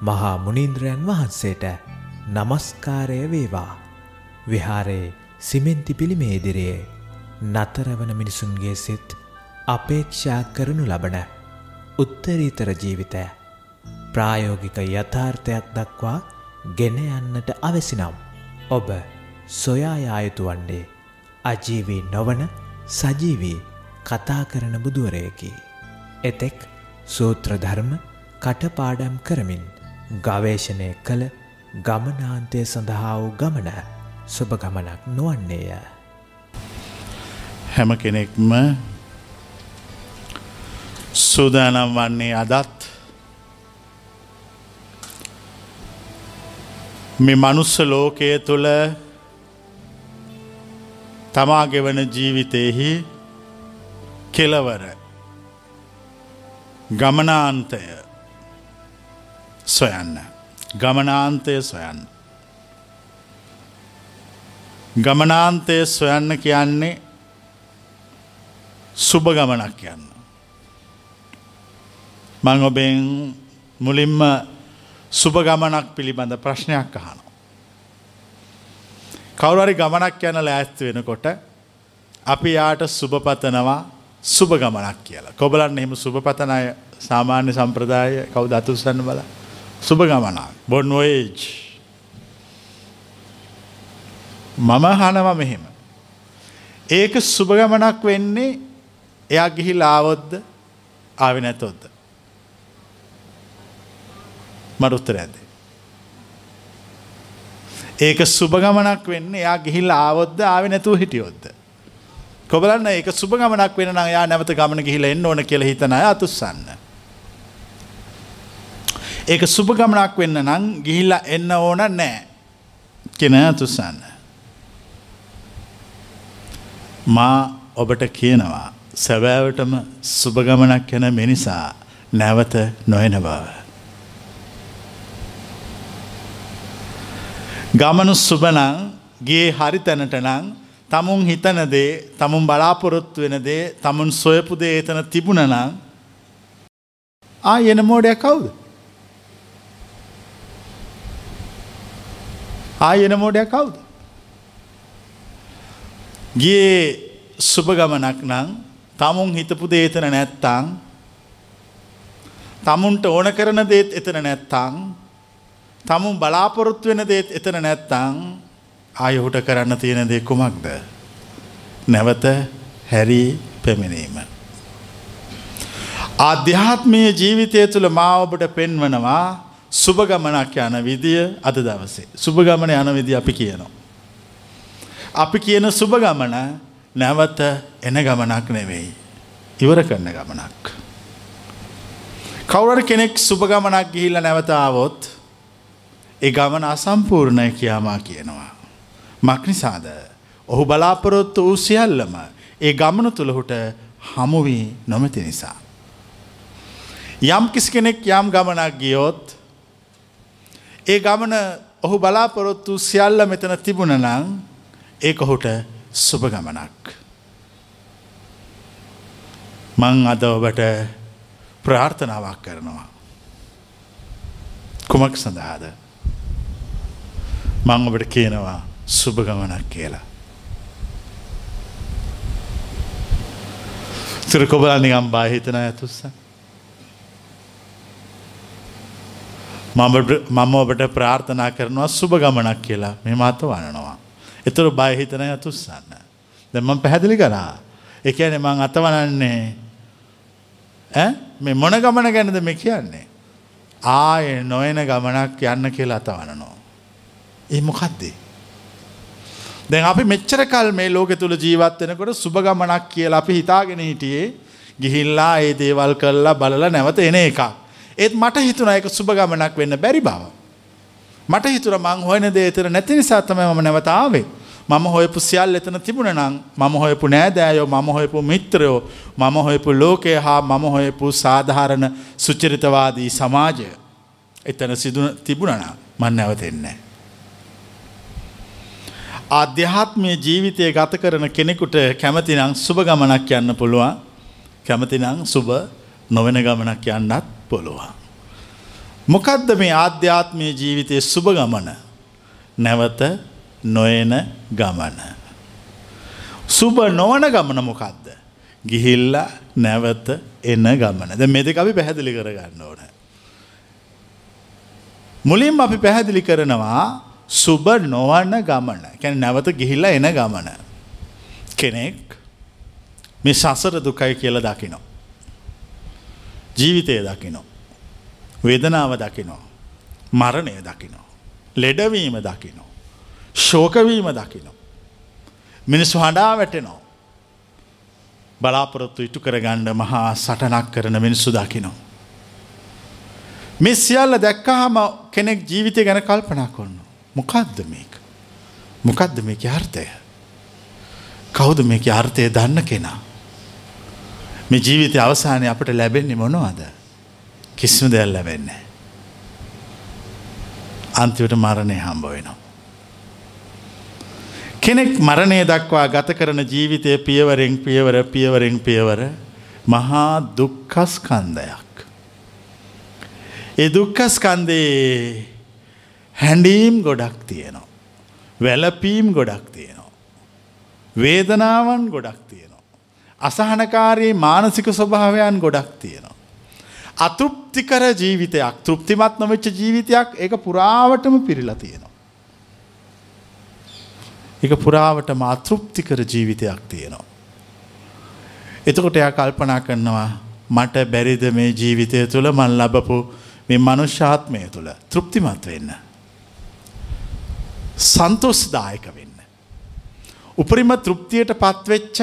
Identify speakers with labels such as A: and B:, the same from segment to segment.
A: මහා මුනින්ද්‍රයන් වහන්සේට නමස්කාරය වේවා. විහාරයේ සිමෙන්ති පිළිමේ ඉදිරියේ නතරවන මිනිසුන්ගේ සිත් අපේක්ෂා කරනු ලබන උත්තරීතර ජීවිතය ප්‍රායෝගික යථාර්ථයක් දක්වා ගෙන යන්නට අවැසිනම් ඔබ සොයායායුතු වන්නේ අජීවී නොවන සජීවී කතා කරන බුදුවරයකි. එතෙක් සූත්‍රධර්ම කටපාඩම් කරමින් ගවේශණය කළ ගමනාන්තය සඳහා වූ ගමන සුභ ගමනක් නොවන්නේය.
B: හැම කෙනෙක්ම සූදානම් වන්නේ අදත් මේ මනුස්ස ලෝකය තුළ තමා ගෙවන ජීවිතයෙහි කෙලවර ගමනාන්තය සොයන්න ගමනාන්තය සොයන්න ගමනාන්තය සොයන්න කියන්නේ සුභ ගමනක් යන්න මං ඔබෙන් මුලින්ම සුභ ගමනක් පිළිබඳ ප්‍රශ්නයක් අහනවා. කවුරරි ගමනක් යන ලෑස්ති වෙනකොට අපි යාට සුභපතනවා සුභ ගමනක් කියලා. කොබලන්න එහෙම සුභපතන අය සාමාන්‍ය සම්ප්‍රදාය කවුද අතුස්සන්න බල. සුභ ගමනක් බොන් වේජ්. මම හනවා මෙහෙම. ඒක සුභ ගමනක් වෙන්නේ එයා ගිහිල් ආවොද්ද ආවෙ නැතොත්ද. මට උත්තර ඇද. ඒක සුභගමනක් වෙන්න එයා ගිහිල් ආවොද්ද ආව නැතුව හිටියොද්ද. කොබලන්න ඒක සුභගමනක් වෙන යා නැවත ගමන ගිහිල එන්න ඕන කියල හිතන අය අතුස්සන්න. ඒක සුභගමනක් වෙන්න නං ගිහිල්ලා එන්න ඕන නෑ කෙන අතුස්සන්න. මා ඔබට කියනවා සැබෑවටම සුභගමනක් යන මිනිසා නැවත නොයන බව. ගමනු සුබනං ගේ හරි තැනට නං තමුන් හිතනදේ තමුන් බලාපොරොත්තු වෙනදේ තමුන් සොයපුදේ එතන තිබුණනං ආ එන මෝඩයක් කවුද ආ එන මෝඩයක් කවුද ගියේ සුභගමනක් නං තමුන් හිතපු දේතන නැත්තං තමුන්ට ඕන කරන දේත් එතන නැත්තං තමුන් බලාපොරොත්තු වෙන දේත් එතන නැත්තං ආයහුට කරන්න තියෙන දේ කුමක්ද. නැවත හැරී පැමිණීම. ආධ්‍යාත්මය ජීවිතය තුළ මාඔබට පෙන්වනවා සුභගමනක් යන විදිය අද දවසේ. සුභගමන යන විදි අපි කියනවා. අපි කියන සුභගමන නැවත එන ගමනක් නෙවෙයි. ඉවර කරන ගමනක්. කවුරට කෙනෙක් සුභගමනක් ගිහිල්ල නැවතාවොත් ඒ ගමන අසම්පූර්ණය කියාමා කියනවා. මක්නිසාද ඔහු බලාපොරොත්තු වූ සියල්ලම ඒ ගමන තුළහුට හමුවී නොමති නිසා. යම් කිසි කෙනෙක් යම් ගමනක් ගියොත් ඒ ගමන ඔහු බලාපොරොත්තු සියල්ල මෙතන තිබුණ නං ඒ ඔහුට සුභ ගමනක්. මං අද ඔබට ප්‍රාර්ථනාවක් කරනවා. කුමක් සඳහාද. මං ඔබට කියනවා සුභගමනක් කියලා. තුර කොබල නිගම් බාහිතන ඇතුස්ස. මම ඔබට ප්‍රාර්ථනා කරනවා සුභ ගමනක් කියලා මේ මත වනනවා. එතුර බයහිතන ඇතුස්සන්න. දැමම් පැහැදිලි කරා. එකන මං අතවනන්නේ මේ මොන ගමන ගැනද මේ කියන්නේ. ආය නොයන ගමනක් යන්න කියලා අතවනනවා. ඒ මොකක්දේ. දැන් අපි මෙච්චර කල් මේ ලෝක තුළ ජීවත් වෙනකොට සුභගමනක් කියලා අපි හිතාගෙන හිටියේ ගිහිල්ලා ඒ දේවල් කල්ලා බලල නැවත එන එක. ඒත් මට හිතුන එක සුභගමනක් වෙන්න බැරි බව. මට හිතුර මං හොයන දේතර නැති නිසා තමයි මම නැවතාවේ. මම හොයපු සියල් එතන තිබුණ නම් මම හොයපු නෑදෑයෝ මම හොයපු මිත්‍රයෝ මම හොයපු ලෝකය හා මම හොයපු සාධාරණ සුචරිතවාදී සමාජය එතන සිදු තිබුණනා මන් නැවතෙන්නේ. ආධ්‍යාත්මය ජීවිතය ගත කරන කෙනෙකුට කැමතිනම් සුභ ගමනක් යන්න පුළුවන් කැමතිනම් සුභ නොවෙන ගමනක් යන්නත් පුළුවන්. මොකද්ද මේ ආධ්‍යාත්මය ජීවිතයේ සුබ ගමන නැවත නොයන ගමන. සුබ නොවන ගමන මොකක්ද. ගිහිල්ල නැවත එන්න ගමන ද මෙද අපි පැහැදිලි කරගන්න ඕන. මුලින් අපි පැහැදිලි කරනවා සුබ නොවන්න ගමන කැන නැවත ගිහිල්ල එන ගමන. කෙනෙක් මේ සසර දුකයි කියල දකිනෝ. ජීවිතය දකිනෝ. වේදනාව දකිනෝ. මරණය දකිනෝ. ලෙඩවීම දකිනෝ. ශෝකවීම දකිනෝ. මිනිස්සු හඬා වැටෙනෝ. බලාපොරොත්තු ඉටු කරගණ්ඩ මහා සටනක් කරන මිනිස්සු දකිනෝ. මේ සියල්ල දැක්කාහම කෙනෙක් ජීවිතය ගැන කල්පනා කොන්න. මොකක්ද මේක. මොකක්ද මේක අර්ථය. කවුද මේක අර්ථය දන්න කෙනා. මේ ජීවිතය අවසානය අපට ලැබෙන්නේ මොනවාද. කිසිම දෙයක් ලැබෙන්නේ. අන්තිවට මරණය හම්බ වෙනවා. කෙනෙක් මරණය දක්වා ගත කරන ජීවිතය පියවරෙන් පියවර පියවරෙන් පියවර මහා දුක්කස්කන්දයක්. ඒ දුක්කස්කන්දේ හැඩීම් ගොඩක් තියෙනවා. වැලපීම් ගොඩක් තියෙනවා. වේදනාවන් ගොඩක් තියෙනවා. අසහනකාරී මානසික ස්වභාවයන් ගොඩක් තියෙනවා. අතෘප්තිකර ජීවිතයක් තෘප්තිමත් නොවෙච්ච ජීවිතයක් ඒක පුරාවටම පිරිලා තියෙනවා. එක පුරාවට මාතෘප්තිකර ජීවිතයක් තියෙනවා. එතකොට එයා කල්පනා කරනවා මට බැරිද මේ ජීවිතය තුළ මන් ලබපු මේ මනුෂ්‍යාත්මය තුළ තෘප්තිමත් වෙන්න. සන්තෝස්දායක වෙන්න. උපරිම තෘප්තියට පත්වෙච්ච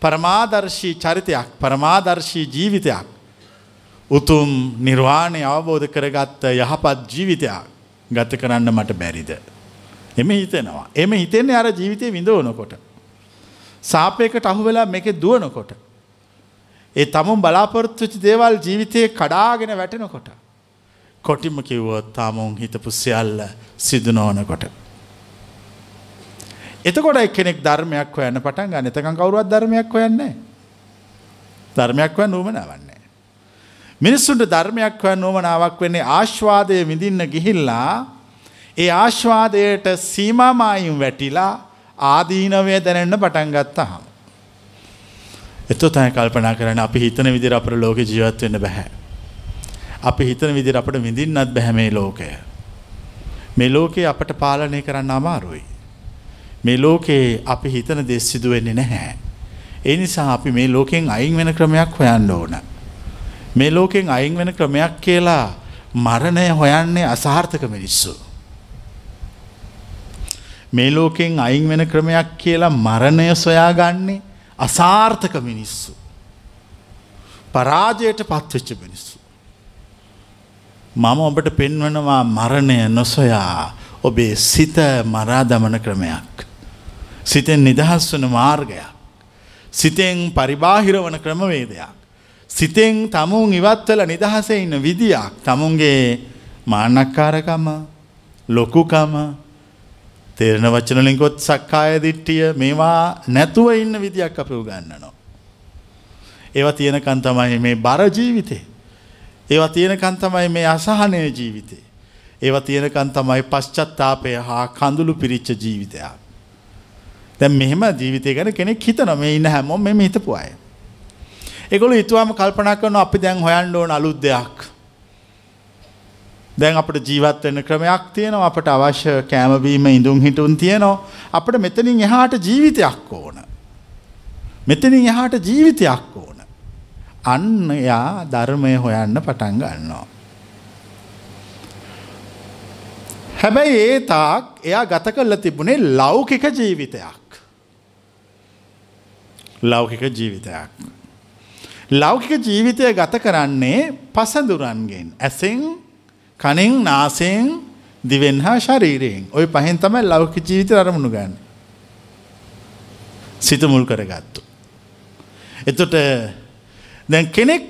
B: පරමාදර්ශී චරිතයක් පරමාදර්ශී ජීවිතයක් උතුම් නිර්වාණය අවබෝධ කරගත්ත යහපත් ජීවිතයක් ගත කරන්න මට බැරිද. එම හිතෙනවා. එම හිතෙන්නේ අර ජීවිතය විඳවනකොට. සාපයකට අහු වෙලා මේක දුවනකොට. ඒ තමුන් බලාපොරොත්තුචි දේවල් ජීවිතය කඩාගෙන වැටෙනකොට. කොටිම කිව්වොත් තාමුන් හිතපු සියල්ල සිදු නොවනකොට. එතකොට එක්කෙනෙක් ධර්මයක් හොයන්න පටන් ගන්න එතකන් කවරුවත් ධර්මයක් හොයන්නේ. ධර්මයක් හොය නුවමනවන්නේ. මිනිස්සුන්ට ධර්මයක් හොය නුවමනාවක් වෙන්නේ ආශ්වාදය විඳින්න ගිහිල්ලා ඒ ආශ්වාදයට සීමමායිම් වැටිලා ආදීනවය දැනෙන්න පටන් ගත්තහම. එතු තයි කල්පනා කරන අපි හිතන විදිර අපට ලෝක ජීවත් වෙන්න බැහැ. අපි හිතන විදිර අපට විඳින්නත් බැහැ මේ ලෝකය. මේ ලෝකයේ අපට පාලනය කරන්න අමාරුයි. මේ ලෝකයේ අපි හිතන දෙස් සිදුවෙන්නේ නැහැ. ඒ නිසා අපි මේ ලෝකෙන් අයින් වෙන ක්‍රමයක් හොයන්න ඕන. මේ ලෝකෙන් අයින් වෙන ක්‍රමයක් කියලා මරණය හොයන්නේ අසාර්ථක මිනිස්සු. මේ ලෝකෙන් අයින් වෙන ක්‍රමයක් කියලා මරණය සොයාගන්නේ අසාර්ථක මිනිස්සු. පරාජයට පත්වෙච්ච මිනිස්සු. මම ඔබට පෙන්වනවා මරණය නොසොයා ඔබේ සිත මරා දමන ක්‍රමයක්. සිතෙන් නිදහස් වන මාර්ගයක්. සිතෙන් පරිබාහිර වන ක්‍රමවේදයක්. සිතෙන් තමුන් ඉවත්වල නිදහස ඉන්න විදියක් තමුන්ගේ මාන්නක්කාරකම ලොකුකම තේරණ වචනලින්කොත් සක්කාය දිට්ටිය මේවා නැතුව ඉන්න විදියක් අප උගන්නනවා. ඒවා තියෙනකන් තමයි මේ බර ජීවිතේ. ඒවා තියෙනකන් තමයි මේ අසහනය ජීවිතේ. ඒවා තියෙනකන් තමයි පශ්චත්තාපය හා කඳුළු පිරිච්ච ජීවිතයක්. දැන් මෙහෙම ජීවිතය ගැන කෙනෙක් හිතනවා මේ ඉන්න හැමෝම මෙහෙම හිතපු අය. ඒගොල්ලෝ හිතුවාම කල්පනා කරනවා අපි දැන් හොයන්න ඕන අලුත් දෙයක්. දැන් අපට ජීවත් වෙන්න ක්‍රමයක් තියෙනවා අපට අවශ්‍ය කෑමබීම ඉඳුම් හිටුන් තියෙනවා අපට මෙතනින් එහාට ජීවිතයක් ඕන. මෙතනින් එහාට ජීවිතයක් ඕන. අන්න එයා ධර්මය හොයන්න පටන් ගන්නවා. හැබැයි ඒ තාක් එයා ගත කල්ල තිබුණේ ලෞකික ජීවිතයක්. ලෞකික ජීවිතයක්. ලෞකික ජීවිතය ගත කරන්නේ පසඳුරන්ගෙන් ඇසෙන් කනින් නාසයෙන් දිවෙන් හා ශරීරයෙන් ඔය පහෙන් තමයි ලෞක ජීවිත අරමුණු ගන්න. සිත මුල් කරගත්තු. එතොට දැන් කෙනෙක්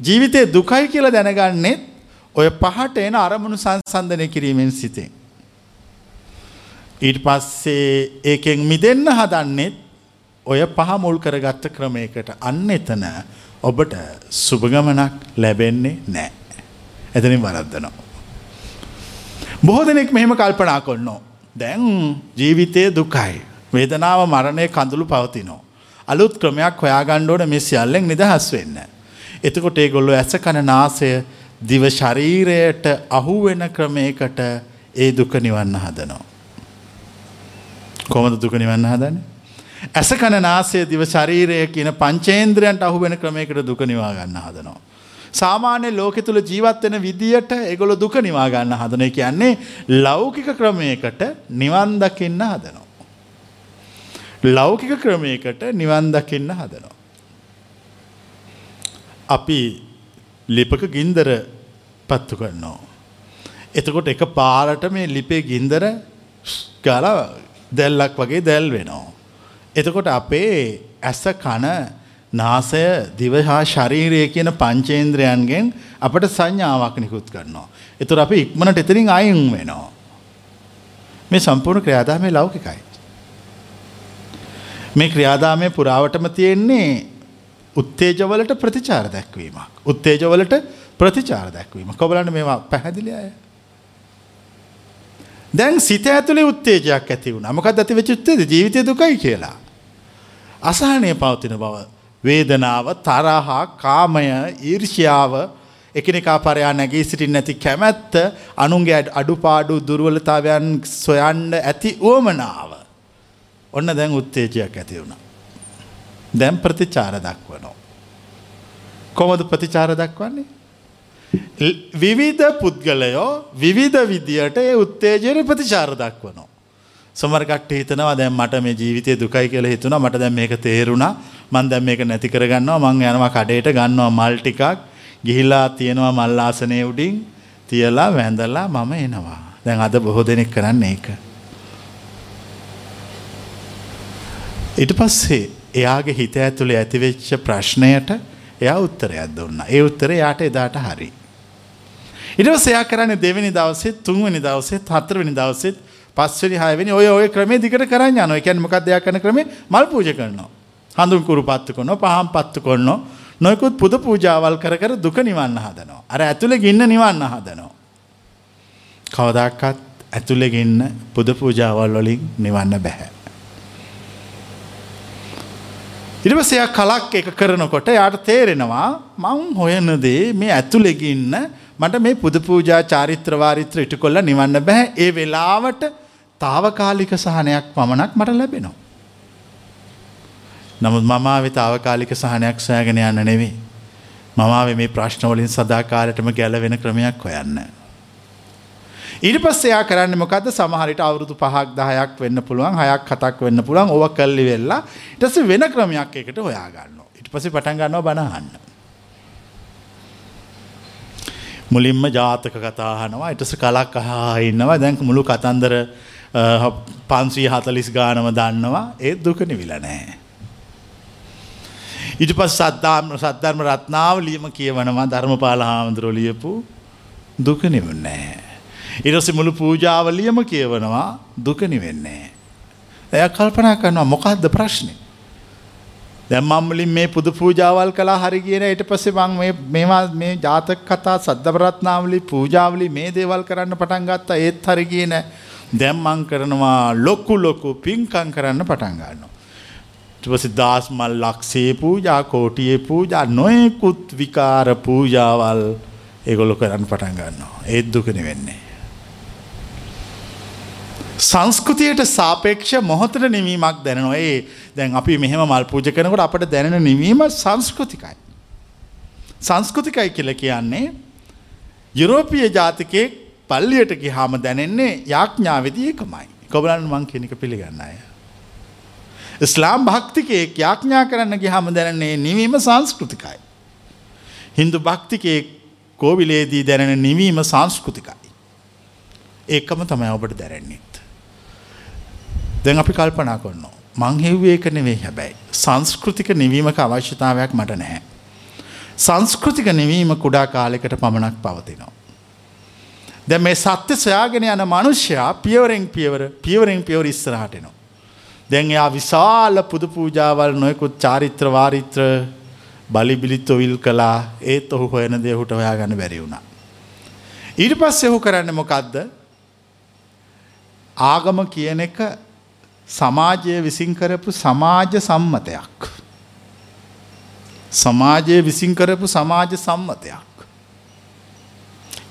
B: ජීවිතය දුකයි කියලා දැනගන්නෙත් ඔය පහට එන අරමුණු සංසන්ධනය කිරීමෙන් සිතේ. ඊට පස්සේ ඒකෙන් මිදෙන්න හදන්නෙත් ඔය පහ මුල් කරගත්ත ක්‍රමයකට අන්න එතන ඔබට සුභගමනක් ලැබෙන්නේ නෑ. එතනින් වරද්දනවා. බොහෝ දෙනෙක් මෙහෙම කල්පනා කොන්නෝ. දැන් ජීවිතය දුකයි. වේදනාව මරණය කඳුළු පවතිනෝ. අලුත් ක්‍රමයක් හොයාගණ්ඩෝට මෙ සියල්ලෙන් නිදහස් වෙන්න. එතකොට ඒගොල්ලො ඇස කන නාසය දිව ශරීරයට අහුවෙන ක්‍රමයකට ඒ දුක නිවන්න හදනවා. කොමද දුක නිවන්න හදන. ඇස කන නාසය දිව ශරීරය කියන පංචේන්ද්‍රයන්ට අහුවෙන ක්‍රමයකට දුක නිවා ගන්න හදනවා. සාමාන්‍ය ලෝකෙ තුළ ජීවත්වෙන විදියට එගොල දුක නිවා ගන්න හදන කියන්නේ ලෞකික ක්‍රමයකට නිවන් දකින්න හදනවා. ලෞකික ක්‍රමයකට නිවන් දකින්න හදනවා. අපි ලිපක ගින්දර පත්තු කරනවා. එතකොට එක පාරට මේ ලිපේ ගින්දර ගල දැල්ලක් වගේ දැල් වෙනවා. එතකොට අපේ ඇස කන නාසය දිව හා ශරීරය කියන පංචේන්ද්‍රයන්ගෙන් අපට සංඥාවක් නිකුත් කරනවා. එතුර අපි ඉක්මනට එතරින් අයින් වෙනවා. මේ සම්පූර්ණ ක්‍රියාදාමය ලෞකිකයි. මේ ක්‍රියාදාමය පුරාවටම තියෙන්නේ උත්තේජවලට ප්‍රතිචාර දැක්වීමක්. උත්තේජවලට ප්‍රතිචාර දැක්වීම කොබලන්න මේවා පැහැදිලි අය. දැන් සිත ඇතුළේ උත්තේජයක් ඇති වුණ මොකක් ඇති වෙච්ච උත්තේද ජීවිතය දුකයි කියලා. අසහනය පවතින බව වේදනාව තරහා කාමය ඊර්ෂ්‍යාව එකනිකා පරයා නැගී සිටින් නැති කැමැත්ත අනුන්ගේ අඩුපාඩු දුර්වලතාවයන් සොයන්ඩ ඇති ඕමනාව. ඔන්න දැන් උත්තේජයක් ඇති වුණ. දැන් ප්‍රතිචාර දක්වනෝ. කොමද ප්‍රතිචාර දක්වන්නේ. විවිධ පුද්ගලයෝ විවිධ විදියට ඒ උත්තේජයට ප්‍රතිචාර දක්වනෝ. සමරකට හිතනවා දැන් මට මේ ජීවිතය දුකයි කියලා හිතුණා. මට දැන් මේක තේරුණා. මං දැන් මේක නැති කරගන්නවා. මං යනවා කඩේට ගන්නවා මල් ටිකක්. ගිහිලා තියෙනවා මල් ආසනයේ උඩින් තියලා වැඳලා මම එනවා. දැන් අද බොහෝ දෙනෙක් කරන්නේ ඒක. ඊට පස්සේ එයාගේ හිත ඇතුලේ ඇතිවෙච්ච ප්‍රශ්නයට එයා උත්තරයක් දුන්නා. ඒ උත්තරේ යාට එදාට හරි. ඊට පස්සේ එයා කරන්නේ දෙවෙනි දවසෙත් තුන්වෙනි දවසෙත් හතරවෙනි දවසෙත් පස්වෙනි හයවෙනි ඔය ඔය ක්‍රමේ දිගට කරන්න යනවා. ඒ කියන්නේ මොකක්ද එයා කරන ක්‍රමේ මල් පූජා කරනවා. හඳුන් කුරු පත්තු කරනවා, පහන් පත්තු කරනවා. නොයෙකුත් පුද පූජාවල් කර කර දුක නිවන්න හදනවා. අර ඇතුලේ ගින්න නිවන්න හදනවා. කවදාකවත් ඇතුලේ ගින්න පුද පූජාවල් වලින් නිවන්න බෑ. ඊට පස්සේ එයා කලක් එක කරනකොට එයාට තේරෙනවා මං හොයන දේ මේ ඇතුලේ ගින්න මට මේ පුද පූජා චාරිත්‍ර වාරිත්‍ර ඉටු කොල්ල නිවන්න බෑ ඒ වෙලාවට තාවකාලික සහනයක් පමණක් මට ලැබෙනවා. නමුත් මමාවේ තාවකාලික සහනයක් සෑගෙන යන්න නෙවේ. මමාවේ මේ ප්‍රශ්නවලින් සදාකාලටම ගැලවෙන ක්‍රමයක් හොයන්න. ඊට පස්සයා කරන්න මොකද සමහරිට අවුරුදු පහක් දහයක් වෙන්න පුළුවන් හයක් හතක් වෙන්න පුළුවන් ඕව කල්ලි වෙල්ලා ටස වෙන ක්‍රමයක් එකට හොයාගන්න. ඉට පසි පටන් ගන්නවා බනහන්න. මුලින්ම ජාතක කතාහනවා එටස කලක් අහා ඉන්නවා දැන්ක මුළු කතන්දර පන්සී හතලිස් ගානම දන්නවා ඒත් දුක නිවිල නෑ. ඉට පස් සද්ධාම සද්ධර්ම රත්නාව ලියම කියවනවා ධර්මපාල හාමුදුරුව ලියපු දුක නිවන්නෑ. ඉරසි මුළු පූජාවලියම කියවනවා දුක නිවෙන්නේ. එය කල්පනා කරනවා මොකක්ද ප්‍රශ්නය. දැම් මම්මලින් මේ පුද පූජාවල් කලා හරි කියන ඊට පස්සේ මං මේවා මේ ජාතක කතා සද්ධපරත්නාවලි පූජාවලි මේ දේවල් කරන්න පටන් ගත්තා ඒත් හරි කියන දැම්මං කරනවා ලොක්කු ලොකු පින්කං කරන්න පටන් ගන්නවා. ටපසි දස් මල් ලක්සේ පූජා කෝටියේ පූජා නොයෙකුත් විකාර පූජාවල් ඒගොලො කරන්න පටන් ගන්නවා. ඒත් දුකන වෙන්නේ. සංස්කෘතියට සාපේක්ෂ මොහොතට නිවීමක් දැනනවා ඒ දැන් අපි මෙහෙම මල් පූජ කරනකොට අපට දැනෙන නිවීම සංස්කෘතිකයි. සංස්කෘතිකයි කියල කියන්නේ යුරෝපිය ජාතිකයෙක් පල්ලියට ගිහාම දැනෙන්නේ යාඥාවෙදී එකමයි. කොබලන් මං කෙනෙක පිළිගන්න අය. ඉස්ලාම් භක්තිකයෙක් යාඥා කරන්න ගිහාම දැනන්නේ නිවීම සංස්කෘතිකයි. හින්දු භක්තිකයෙක් කෝවිලේදී දැනෙන නිවීම සංස්කෘතිකයි. ඒකම තමයි ඔබට දැරෙන්නේත්. දැන් අපි කල්පනා කරනවා. මං හෙව්වේ එක නෙවෙයි හැබැයි. සංස්කෘතික නිවීමක අවශ්‍යතාවයක් මට නැහැ. සංස්කෘතික නිවීම කුඩා කාලෙකට පමණක් පවතිනවා. දැ මේ සත්‍ය සොයාගෙන යන මනුෂ්‍යයා පියවරෙන් පියවර පියවරෙන් පියවර ඉස්සරහටනවා. දැන් එයා විශාල පුද පූජාවල් නොයකුත් චාරිත්‍ර වාරිත්‍ර බලිබිලිත් ඔවිල් කලා ඒත් ඔහු හොයන දෙ හුට හොයා ගන්න බැරි වුණා. ඊට පස්සේ ඔහු කරන්න මොකක්ද ආගම කියන එක සමාජය විසින් කරපු සමාජ සම්මතයක්. සමාජය විසින් කරපු සමාජ සම්මතයක්.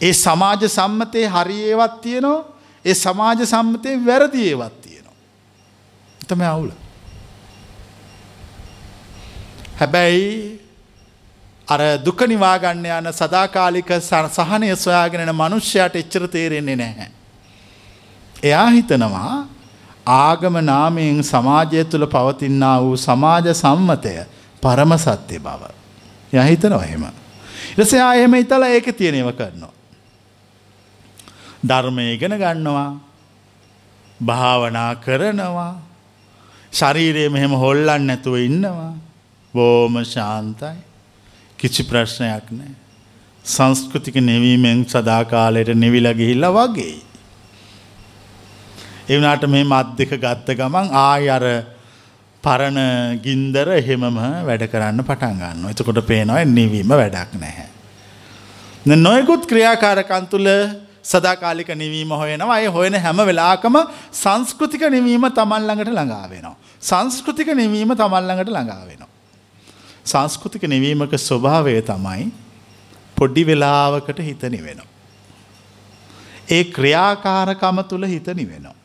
B: ඒ සමාජ සම්මතය හරිඒවත් තියෙනවා ඒ සමාජ සම්මතය වැරදිඒවත් තියෙනවා. එතම අවුල. හැබැයි අර දුක නිවාගන්න යන සදාකාලික සහනය සොයාගෙනන මනුෂ්‍යයට එච්චර තේරෙන්නේ නැහැ. එයා හිතනවා ආගම නාමයෙන් සමාජය තුළ පවතින්නා වූ සමාජ සම්මතය පරම සත්‍යය බව. යහිතනවා එහෙම. ඉරසයා එහෙම ඉතල ඒක තියෙනව කරනවා. ධර්මය ඉගෙන ගන්නවා භාවනා කරනවා ශරීරයේ මෙහෙම හොල්ලන්න නැතුව ඉන්නවා බෝම ශාන්තයි කිසි ප්‍රශ්නයක් නෑ සංස්කෘතික නෙවීමෙන් සදාකාලයට නිවිල ගිහිල්ල වගේ. එවනාට මේ මත් දෙක ගත්ත ගමන් ආය අර පරණ ගින්දර එහෙමම වැඩ කරන්න පටන් ගන්න. එතකොට පේනවා නිවීම වැඩක් නැහැ. නොයකුත් ක්‍රියාකාරකන් තුළ සදාකාලික නිවීම හොයනවා අය හොයන හැම වෙලාකම සංස්කෘතික නිවීම තමන් ළඟට ළඟා වෙනවා. සංස්කෘතික නිවීම තමන් ළඟට ළඟා වෙනවා. සංස්කෘතික නිවීමක ස්වභාවය තමයි පොඩ්ඩි වෙලාවකට හිත නිවෙනවා. ඒ ක්‍රියාකාරකම තුළ හිත නිවෙනවා.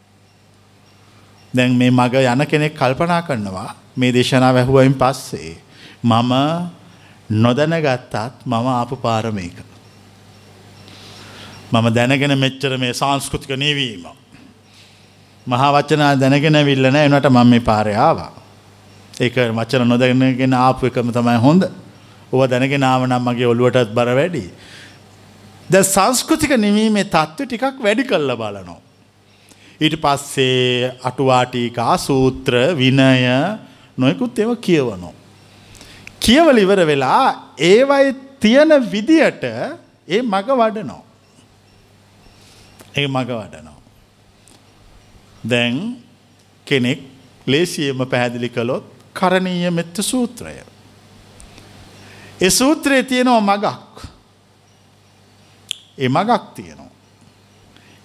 B: දැන් මේ මග යන කෙනෙක් කල්පනා කරනවා මේ දේශනා වැැහුවයින් පස්සේ මම නොදැනගත්තත් මම ආපු පාරමයක. මම දැනගෙන මෙච්චර මේ සංස්කෘතික නීවීම. මහා වචනා දැනගෙන විල්ලන එනට මම මේ පාරයාවා. ඒක වචන නොදැනගෙන ආපු එකම තමයි හොඳ ඔව දැනගෙන ආවනම් මගේ ඔළුවටත් බර වැඩි. ද සංස්කෘතික නිවීමේ තත්ත්ව ටිකක් වැඩි කල්ල බලනෝ. ඊට පස්සේ අටුවාටීකා සූත්‍ර විනය නොයකුත් ඒව කියවනෝ. කියවල ඉවර වෙලා ඒවයි තියෙන විදියට ඒ මග වඩනෝ. ඒ මග වඩනවා. දැන් කෙනෙක් ලේසියම පැහැදිලි කළොත් කරණීය මෙත්ත සූත්‍රය. ඒ සූත්‍රයේ තියෙනවා මගක්. ඒ මගක් තියෙනවා.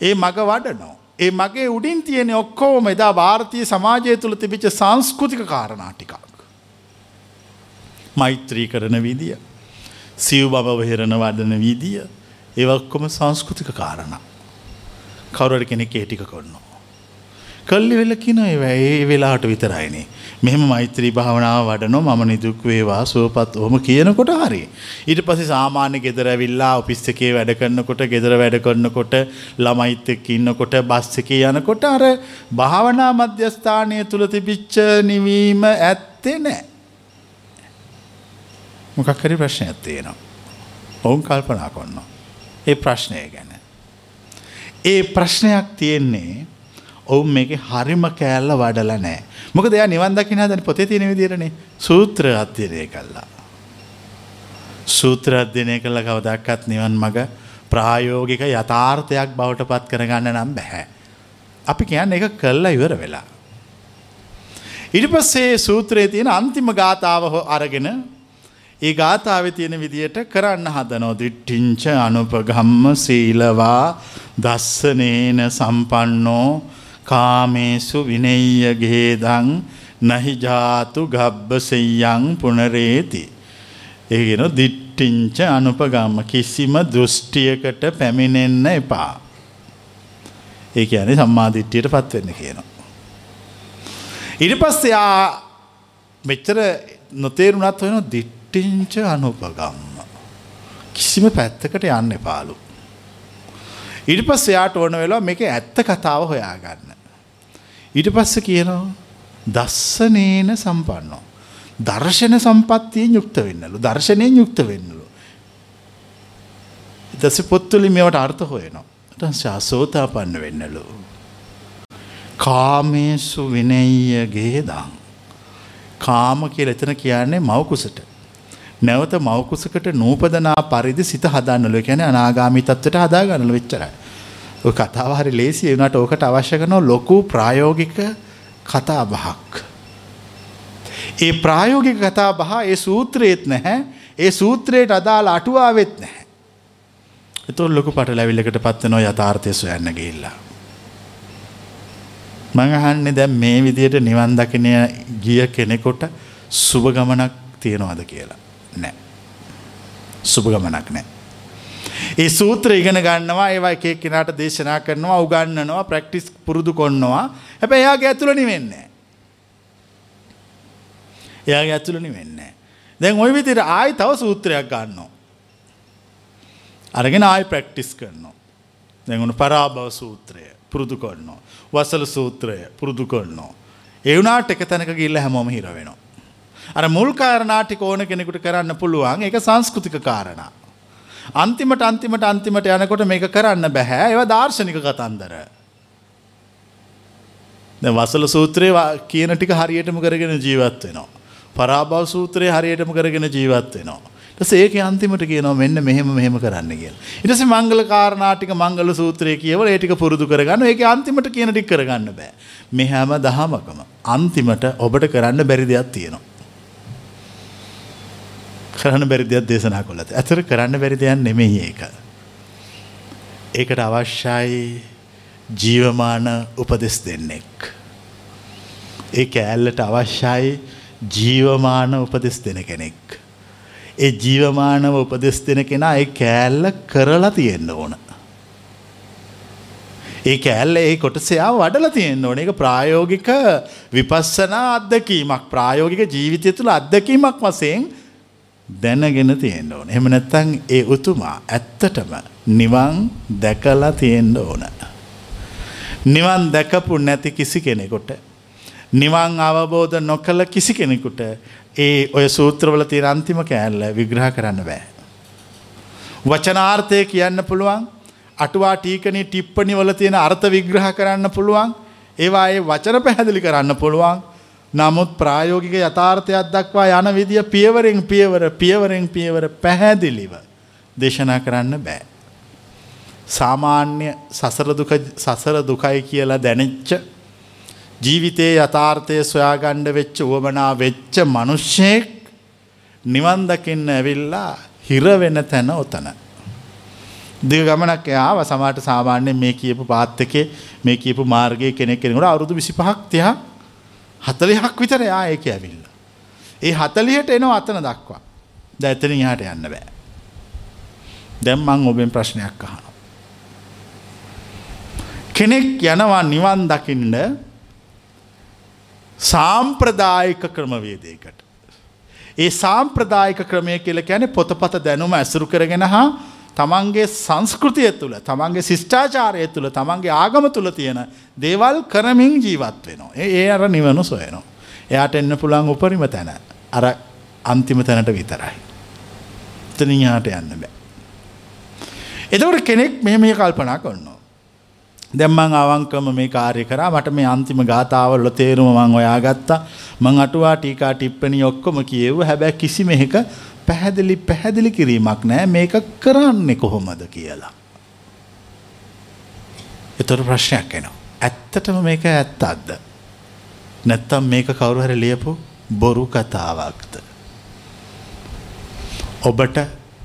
B: ඒ මග වඩනෝ. ඒ මගේ උඩින් තියෙන ඔක්කෝම එදා භාරතීය සමාජය තුළ තිබිච්ච සංස්කෘතික කාරණා ටිකක්. මෛත්‍රී කරන විදිය. සිව් බව වෙහෙරණ වඩන විදිය ඒවක්කොම සංස්කෘතික කාරණා. කවුරට කෙනෙක් ඒ ටික කරනවා. කල්ලි වෙල කියන ඒ වෙලාට විතරයිනේ. මෙහෙම මෛත්‍රී භාවනාව වඩනො මම නිදුක් වේවා සුවපත් ඔහොම කියනකොට හරි. ඊට පස්සේ සාමාන්‍ය ගෙදර ඇවිල්ලා ඔෆිස් එකේ වැඩ කරනකොට ගෙදර වැඩ කරනකොට ළමයිත් එක්ක ඉන්නකොට බස් එකේ යනකොට අර භාවනා මධ්‍යස්ථානය තුල තිබිච්ච නිවීම ඇත්තේ නැහැ. මොකක් හරි ප්‍රශ්නයක් තියෙනවා. ඔවුන් කල්පනා කරනවා. ඒ ප්‍රශ්නය ගැන. ඒ ප්‍රශ්නයක් තියෙන්නේ ඔවුන් මේක හරිම කෑල්ල වඩල නෑ. මොක දෙයා නිවන් දකින දැන පොතේ තියෙන විදිරනේ සූත්‍ර අධ්‍යනය කල්ලා. සූත්‍ර අධ්‍යනය කළ කවදක්කත් නිවන් මග ප්‍රායෝගික යථාර්ථයක් බවට පත් කරගන්න නම් බැහැ. අපි කියන්න එක කල්ලා ඉවර වෙලා. ඉට පස්සේ සූත්‍රයේ තියෙන අන්තිම ගාථාව අරගෙන ඒ ගාථාව තියෙන විදියට කරන්න හදනෝ දිට්ටිංච අනුපගම්ම සීලවා දස්සනේන සම්පන්නෝ කාමේසු විනෙය්‍යගේදං නහිජාතු ගබ්බසෙයං පුනරේති. ඒගෙන දිට්ටිංච අනුපගම්ම කිසිම දෘෂ්ටියකට පැමිණෙන්න එපා. ඒ ඇනේ සම්මාධිට්ටියට පත්වෙන්න කියනවා. ඉට පස්සයා මෙච්චර නොතේරුණත් වෙන දිට්ට දිට්ටිංච අනුපගම්ම. කිසිම පැත්තකට යන්න පාලු. ඉට පස් එයාට ඕන වෙලා මේක ඇත්ත කතාව හොයාගන්න. ඊට පස්ස කියනවා දස්සනේන සම්පන්නෝ. දර්ශන සම්පත්තියෙන් යුක්ත වෙන්නලු දර්ශනයෙන් යුක්ත වෙන්නලු. දස පොත්තුලි මේවට අර්ථ හොයනවා. ශාසෝතා පන්න වෙන්නලු. කාමේසු විනය්‍යගේ දං. කාම කියල එතන කියන්නේ මවකුසට. නැවත මවකුසකට නූපදනා පරිදි සිත හදන්නල කැන අනාගාමි තත්වට හදාගන්නල වෙච්චරයි. ඔය කතාව හරි ලේසි වනට ඕකට අවශ්‍ය කරනව ලොකු ප්‍රායෝගික කතා බහක්. ඒ ප්‍රායෝගික කතා බහ ඒ සූත්‍රයේත් නැහැ ඒ සූත්‍රයට අදාළ අටුවාවෙත් නැහැ. එතකොට ලොකු පටලැවිල්ලකට පත් වෙනවා යථාර්ථය සොයන්න ගිහිල්ලා. මං අහන්නේ දැන් මේ විදියට නිවන් දකින්න ගිය කෙනෙකුට සුබ ගමනක් තියනවද කියලා. නෑ. සුබ ගමනක් නෑ. ඒ සූත්‍ර ඉගෙන ගන්නවා ඒවා එක එක්කෙනාට දේශනා කරනවා උගන්වනවා ප්‍රැක්ටිස් පුරුදු කරනවා. හැබැයි එයාගේ ඇතුළ නිවෙන්නේ එයාගේ ඇතුළ නිවෙන්නේ දැන් ওই විදිහට ආයි තව සූත්‍රයක් ගන්නවා. අරගෙන ආයි ප්‍රැක්ටිස් කරනවා. දැන් උන පරාභව සූත්‍රය පුරුදු කරනවා. වසල සූත්‍රය පුරුදු කරනවා. ඒ වුණාට එක තැනක ගිහිල්ලා හැමෝම හිර වෙනවා. අර මුල් කාරණා ටික ඕන කෙනෙකුට කරන්න පුළුවන් ඒක සංස්කෘතික කාරණා. අන්තිමට අන්තිමට අන්තිමට යනකොට මේක කරන්න බැහැ ඒවා දාර්ශනික කතන්දර. දැන් වසල සූත්‍රයේ කියන ටික හරියටම කරගෙන ජීවත් වෙනවා. පරාභව සූත්‍රයේ හරියටම කරගෙන ජීවත් වෙනවා. ඊට ඒක අන්තිමට කියනවා මෙන්න මෙහෙම මෙහෙම කරන්න කියලා. ඊට පස්සේ මංගල කාරණා ටික මංගල සූත්‍රයේ කියවල ඒ ටික පුරුදු කරගන්න. ඒකේ අන්තිමට කියන ටික කරගන්න බෑ. මේ හැම දහමකම අන්තිමට ඔබට කරන්න බැරි දෙයක් තියෙනවා. කරන්න බැරි දෙයක් දේශනා කළාද? ඇතර කරන්න බැරි දෙයක් නෙමෙයි ඒක. ඒකට අවශ්‍යයි ජීවමාන උපදෙස් දෙන්නෙක්. ඒ කෑල්ලට අවශ්‍යයි ජීවමාන උපදෙස් දෙන කෙනෙක්. ඒ ජීවමානව උපදෙස් දෙන කෙනා ඒ කෑල්ල කරලා තියෙන්න ඕන. ඒ කෑල්ල ඒ කොටසයා වඩල තියෙන්න ඕන එක ප්‍රායෝගික විපස්සනා අත්දකීමක් ප්‍රායෝගික ජීවිතය තුළ අත්දකීමක් වසයෙන් දැනගෙන තියෙන්න ඕන. එහෙම නැත්නම් ඒ උතුමා ඇත්තටම නිවන් දැකලා තියෙන්න ඕන. නිවන් දැකපු නැති කිසි කෙනෙකුට නිවන් අවබෝධ නොකළ කිසි කෙනෙකුට ඒ ඔය සූත්‍රවල තියෙන අන්තිම කෑල්ල විග්‍රහ කරන්න බෑ. වචනාර්ථය කියන්න පුළුවන් අටුවා ටීකනී ටිප්පනි වල තියෙන අර්ථ විග්‍රහ කරන්න පුළුවන් ඒවා ඒ වචන පැහැදිලි කරන්න පුළුවන් නමුත් ප්‍රායෝගික යථාර්ථයක් දක්වා යන විදිය පියවරෙන් පියවර පියවරෙන් පියවර පැහැදිලිව දේශනා කරන්න බෑ. සාමාන්‍ය සසර දුක සසර දුකයි කියලා දැනෙච්ච ජීවිතයේ යථාර්ථය සොයාගණ්ඩ වෙච්ච උවමනා වෙච්ච මනුෂ්‍යයෙක් නිවන් දකින්න ඇවිල්ලා හිරවෙන තැන ඔතන. දිග ගමනක් එයාව සමාට සාමාන්‍යයෙන් මේ කියපු පාත් එකේ මේ කියපු මාර්ගයේ කෙනෙක් කෙනෙකුට අවුරුදු 25ක් 30ක් 40ක් විතර එයා ඒක ඇවිල්ලා. ඒ 40ට එනවා අතන දක්වා. දැන් එතනින් එහාට යන්න බෑ. දැන් මම ඔබෙන් ප්‍රශ්නයක් අහනවා. කෙනෙක් යනවා නිවන් දකින්න සාම්ප්‍රදායික ක්‍රමවේදයකට. ඒ සාම්ප්‍රදායික ක්‍රමය කියල ැන පොතපත දැනුම ඇසුරු කරගෙන හා තමන්ගේ සංස්කෘතිය තුළ තමන්ගේ ශිෂ්ඨාචාරය තුළ තමන්ගේ ආගම තුළ තියෙන දේවල් කරමින් ජීවත් වෙනවා. ඒ අර නිවනු සොයනවා. එයාට එන්න පුළන් උපරිම තැන අර අන්තිම තැනට විතරයි. තනියාට යන්න බෑ. එතවට කෙනෙක් මෙ මේ කල්පනා කරනවා. දැම්මං අවංකම මේ කාර්ය කරා මට මේ අන්තිම ගාථාවල්ල තේරුම මං ඔයා ගත්තා මං අටුවා ටීකා ටිප්පනි ඔක්කොම කියෙව්ව හැබැ කිසි මෙහෙක පැහැදිලි පැහැදිලි කිරීමක් නෑ මේක කරන්නේ කොහොමද කියලා. එතොට ප්‍රශ්නයක් එනවා. ඇත්තටම මේක ඇත්ත අද්ද. නැත්තම් මේක කවුරුහර ලියපු බොරු කතාවක්ද. ඔබට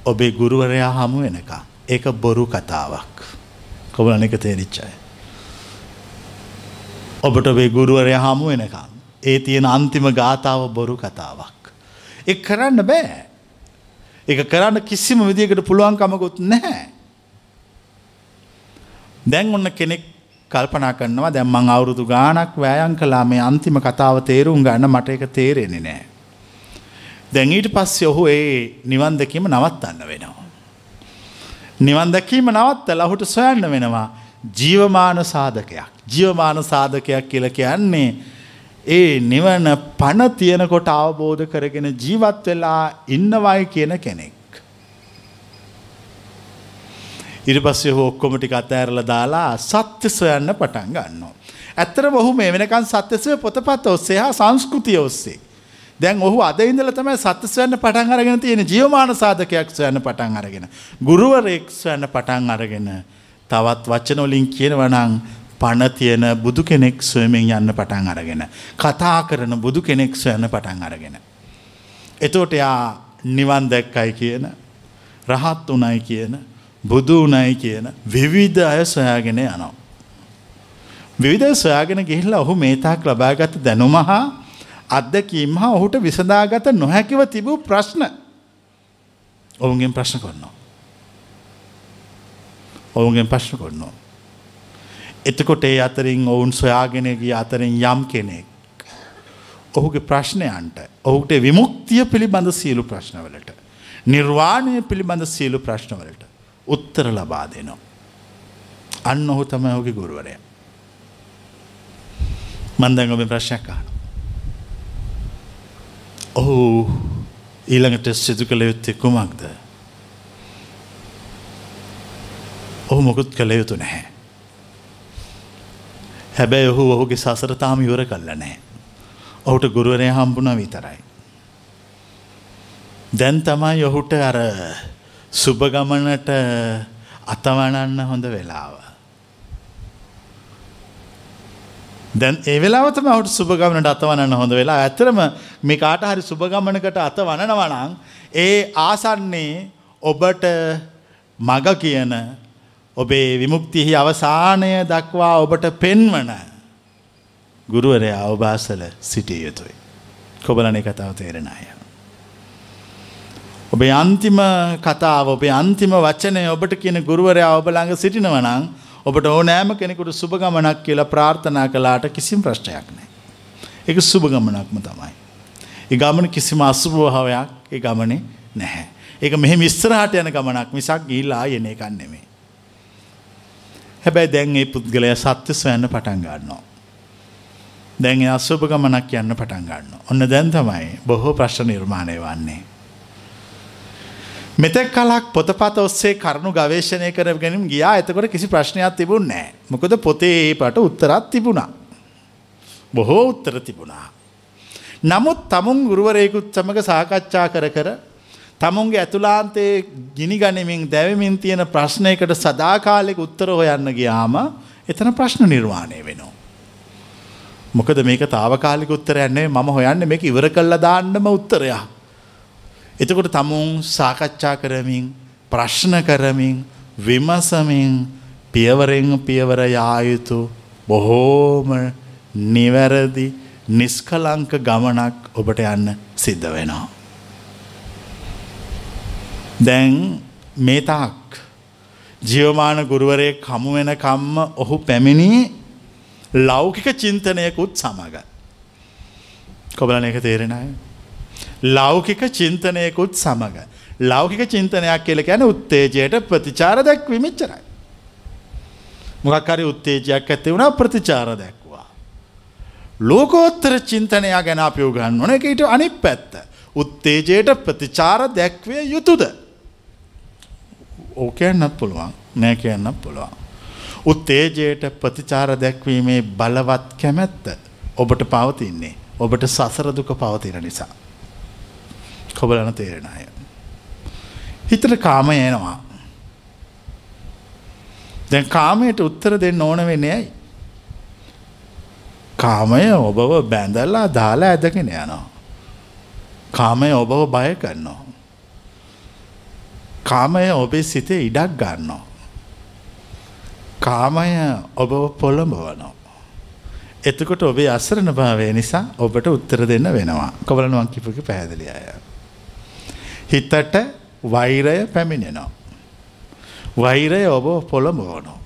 B: ඔබේ ගුරුවරයා හමු වෙනකා ඒක බොරු කතාවක්. කොබලන එක තේරිච්චයි. ඔබට ඔබේ ගුරුවරය හමු වෙනකම්. ඒ තියෙන අන්තිම ගාථාව බොරු කතාවක්. එ කරන්න බෑ. එක කරන්න කිසිම විදිකට පුළුවන්කමකුත් නැහැ. දැන් ඔන්න කෙනෙක් කල්පනා කරනවා දැම්මං අවුරුදු ගානක් වෑයන් කලා මේ අන්තිම කතාව තේරුම් ගන්න මට එක තේරෙන්නේ නෑ. දැන් ඊට පස්සේ ඔහු ඒ නිවන් දෙකීම නවත්තන්න වෙනවා. නිවන් දැකීම නවත්තලා ඔහුට සොයන්න වෙනවා ජීවමාන සාධකයක්. ජීවමාන සාධකයක් කියලා කියන්නේ ඒ නිවන පණ තියෙනකොට අවබෝධ කරගෙන ජීවත් වෙලා ඉන්නවයි කියන කෙනෙක්. ඉරි පස්සේ හෝ ඔක්කොම ටික අතෑරලා දාලා සත්‍ය සොයන්න පටන් ගන්නවා. ඇත්තට ඔහු මේ වෙනකන් සත්‍යසය පොතපත් ඔස්සේ හා සංස්කෘතිය ඔස්සේ දැන් ඔහු අද ඉඳල තමයි සත්‍ය සොයන්න පටන් අරගෙන තියෙන ජීවමාන සාධකයක් සොයන්න පටන් අරගෙන. ගුරුවරෙක් සොයන්න පටන් අරගෙන තවත් වචනොලින් කියනවනං පණ තියෙන බුදු කෙනෙක් සොයමින් යන්න පටන් අරගෙන. කතා කරන බුදු කෙනෙක් සොයන්න පටන් අරගෙන. එතෝට එයා නිවන් දැක්කයි කියන රහත් වනයි කියන බුදු උනයි කියන විවිධ අය සොයාගෙන යනවා. විවිධ සොයාගෙන ගිහිල්ලා ඔහු මේතාක් ලබාගත් දැනුම හා අත්දැකීම් හා ඔහුට විසඳාගත නොහැකිව තිබූ ප්‍රශ්න ඔවුන්ගෙන් ප්‍රශ්න කරනවා. ඔවුන්ගෙන් ප්‍රශ්න කරනවා. එතකොට ඒ අතරින් ඔවුන් සොයාගෙන ගිය අතරින් යම් කෙනෙක් ඔහුගේ ප්‍රශ්නයන්ට ඔහුට විමුක්තිය පිළිබඳ සියලු ප්‍රශ්නවලට නිර්වාණය පිළිබඳ සියලු ප්‍රශ්නවලට උත්තර ලබා දෙනවා. අන්න ඔහු තමයි ඔහුගේ ගුරුවරය. මන්දැන් ඔබ ප්‍රශ්නයක් අහන. ඔහු ඊළඟට සිදු කළ යුත්තේ කුමක්ද. ඔහු මොකුත් කළ යුතු නැහැ. හැබැයි ඔහු ඔහුගේ සසරතාම ඉවර කල්ල නෑ. ඔහුට ගුරුවරය හම්බුණ විතරයි. දැන් තමයි ඔහුට අර සුභගමනට අතවනන්න හොඳ වෙලාව. දැන් ඒ වෙලාවතම ඔහුට සුභගමනට අතවනන්න හොඳ වෙලා ඇතරම මේ කාට හරි සුභගමනකට අත වනනවනං ඒ ආසන්නේ ඔබට මග කියන ඔබේ විමුක්තිහි අවසානය දක්වා ඔබට පෙන්වන ගුරුවරයා අවබාසල සිටිය යුතුයි. කොබලන කතාව තේරෙන අය. ඔබේ අන්තිම කතාව ඔබේ අන්තිම වචනය ඔබට කියන ගුරුවරයා ඔබ ළඟ සිටිනවනං ඔබට ඕනෑම කෙනෙකුට සුභගමනක් කියලා ප්‍රාර්ථනා කලාට කිසිම ප්‍රශ්නයක් නෑ. එක සුභගමනක්ම තමයි. ඒ ගමන කිසිම අසුභභාවයක් ඒ ගමනේ නැහැ. ඒක මෙහෙම ඉස්සරහට යන ගමනක් මිසක් ගිහිල්ලා ආයෙන එකක් නෙමෙයි. හැබැයි දැන් මේ පුද්ගලයා සත්‍ය සොයන්න පටන් ගන්නවා. දැන් ඒ අසුභ ගමනක් යන්න පටන් ගන්නවා. ඔන්න දැන් තමයි බොහෝ ප්‍රශ්න නිර්මාණය වන්නේ. මෙතෙක් කලක් පොතපත ඔස්සේ කරුණු ගවේෂණය කරගෙනම් ගියා එතකොට කිසි ප්‍රශ්නයක් තිබුණේ නැහැ. මොකද පොතේ ඒ පට උත්තරත් තිබුණා. බොහෝ උත්තර තිබුණා. නමුත් තමුන් ගුරුවරයෙකුත් සමග සාකච්ඡා කර කර තමුන්ගේ ඇතුලාන්තයේ ගිනි ගනිමින් දැවමින් තියෙන ප්‍රශ්නයකට සදාකාලෙක උත්තර හොයන්න ගියාම එතන ප්‍රශ්න නිර්වාණය වෙනවා. මොකද මේක තාවකාලික උත්තරයන්නේ මම හොයන්න මේක ඉවර කල්ලා දාන්නම උත්තරයක්. එතකොට තමුන් සාකච්ඡා කරමින් ප්‍රශ්න කරමින් විමසමින් පියවරෙන් පියවර යායුතු බොහෝම නිවැරදි නිස්කලංක ගමනක් ඔබට යන්න සිද්ධ වෙනවා. දැන් මේ තාක් ජියවමාන ගුරුවරය කමු වෙන කම්ම ඔහු පැමිණි ලෞකික චින්තනයකුත් සමඟ. කොබලන එක තේරෙනයි. ලෞකික චින්තනයකුත් සමඟ. ලෞකික චින්තනයක් කියල ගැන උත්තේජයට ප්‍රතිචාර දැක් විමිච්චරයි. මොකක්හරි උත්තේජයක් ඇති වුණා ප්‍රතිචාර දැක්වා. ලෝකෝත්තර චින්තනය ගැන අපියෝ ගන්න ඕන එක ඊට අනි පැත්ත. උත්තේජයට ප්‍රතිචාර දැක්වය යුතුද. ඕ කියන්නත් පුළුවන් නෑ කියන්නත් පුළුවන්. උත්තේජයට ප්‍රතිචාර දැක්වීමේ බලවත් කැමැත්ත ඔබට පවතින්නේ ඔබට සසරදුක පවතින නිසා. කොබලන තේරෙන අය. හිතට කාම යනවා. දැන් කාමයට උත්තර දෙන්න ඕන වෙන්නේ ඇයි. කාමය ඔබව බැඳල්ලා දාලා ඇදගෙන යනවා. කාමය ඔබව බය කරනවා. කාමය ඔබේ සිතේ ඉඩක් ගන්නවා. කාමය ඔබ පොළඹවනවා. එතකොට ඔබේ අසරණ භාවය නිසා ඔබට උත්තර දෙන්න වෙනවා. කොබලනුවන් කිපුක පැහැදිලි අය. හිතට වෛරය පැමිණෙනවා. වෛරය ඔබ පොළඹවනවා.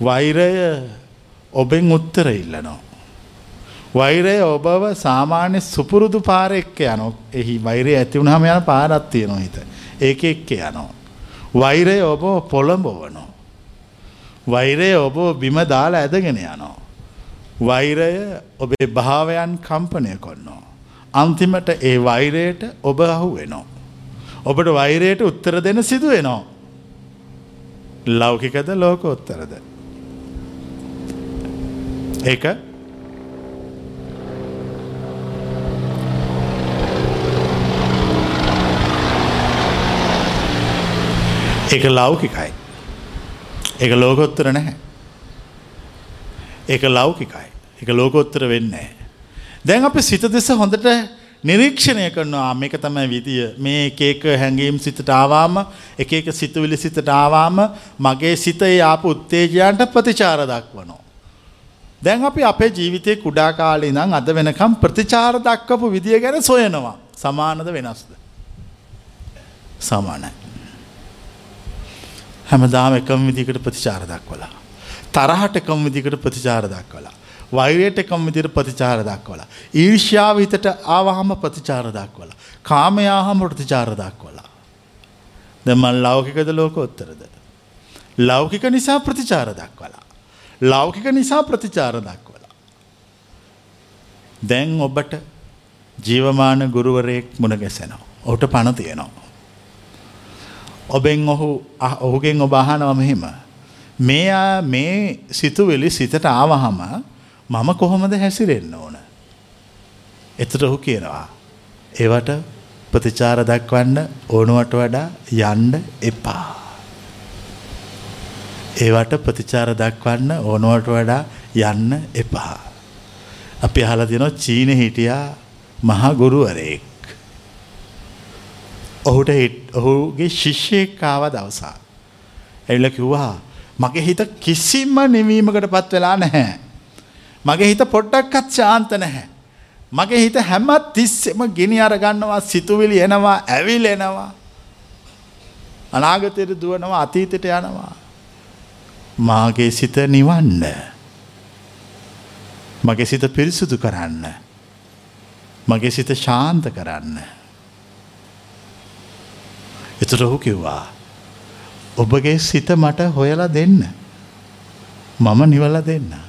B: වෛරය ඔබෙන් උත්තර ඉල්ලනවා. වෛරය ඔබව සාමාන්‍ය සුපුරුදු පාරෙක්ක යන එහි වෛරය ඇතිවුණහම යන පාරත් තියෙනවා හිත. ඒක එක්ක යනවා. වෛරය ඔබ පොළඹවනෝ. වෛරය ඔබ බිම දාලා ඇදගෙන යනවා. වෛරය ඔබේ භාවයන් කම්පනය කොන්නවා. අන්තිමට ඒ වෛරයට ඔබ අහු වෙනවා. ඔබට වෛරයට උත්තර දෙන සිදු වෙනවා. ලෞකිකද ලෝක උත්තරද. ඒක ඒක ලෞකිකයි. ඒක ලෝකොත්තර නැහැ. ඒක ලෞකිකයි. එක ලෝකොත්තර වෙන්නේ. දැන් අප සිත දෙස හොඳට නිරීක්ෂණය කරනවා මේක තමයි විදිය මේ එක එක හැඟීම් සිතට ආවාම එක එක සිතුවිලි සිතට ආවාම මගේ සිතේ ආපු උත්තේජයන්ට ප්‍රතිචාර දක්වනවා. දැන් අපි අපේ ජීවිතේ කුඩා කාලේ ඉඳන් අද වෙනකම් ප්‍රතිචාර දක්වපු විදිය ගැන සොයනවා. සමානද වෙනස්ද? සමානයි. හැමදාම එකම විදිහකට ප්‍රතිචාර දක්වලා. තරහට එකම විදිහකට ප්‍රතිචාර දක්වලා. වෛරයට එකම විදිහට ප්‍රතිචාර දක්වලා. ඊර්ෂ්‍යාව හිතට ආවහම ප්‍රතිචාර දක්වලා. කාමයාහම ප්‍රතිචාර දක්වලා. දැන් මම ලෞකිකද ලෝකෝත්තරද? ලෞකික නිසා ප්‍රතිචාර දක්වලා. ලෞකික නිසා ප්‍රතිචාර දක්වලා. දැන් ඔබට ජීවමාන ගුරුවරයෙක් මුණ ගැසෙනවා. ඔහුට පණ තියෙනවා. ඔබෙන් ඔහු ඔහුගෙන් ඔබ අහනවා මෙහෙම. මේ මේ සිතුවිලි සිතට ආවහම මම කොහොමද හැසිරෙන්න ඕන. එතට ඔහු කියනවා. ඒවට ප්‍රතිචාර දක්වන්න ඕනුවට වඩා යන්ඩ එපා. ඒවට ප්‍රතිචාර දක්වන්න ඕනුවට වඩා යන්න එපා. අපි අහල දෙනවා චීන හිටියා මහා ගුරුවරයෙක්. ඔහුට ඔහුගේ ශිෂ්‍යයෙක් ආව දවසා. ඇවිල්ලා කිව්වා මගේ හිත කිසිම නිවීමකට පත් වෙලා නැහැ. මගේ හිත පොඩ්ඩක්වත් ශාන්ත නැහැ. මගේ හිත හැම තිස්සෙම ගිනි අරගන්නවා සිතුවිලි එනවා ඇවිලෙනවා. අනාගතයට දුවනවා අතීතයට යනවා. මාගේ සිත නිවන්න. මගේ සිත පිරිසුදු කරන්න. මගේ සිත ශාන්ත කරන්න. එතට ඔහු කිව්වා. ඔබගේ සිත මට හොයලා දෙන්න. මම නිවල දෙන්න.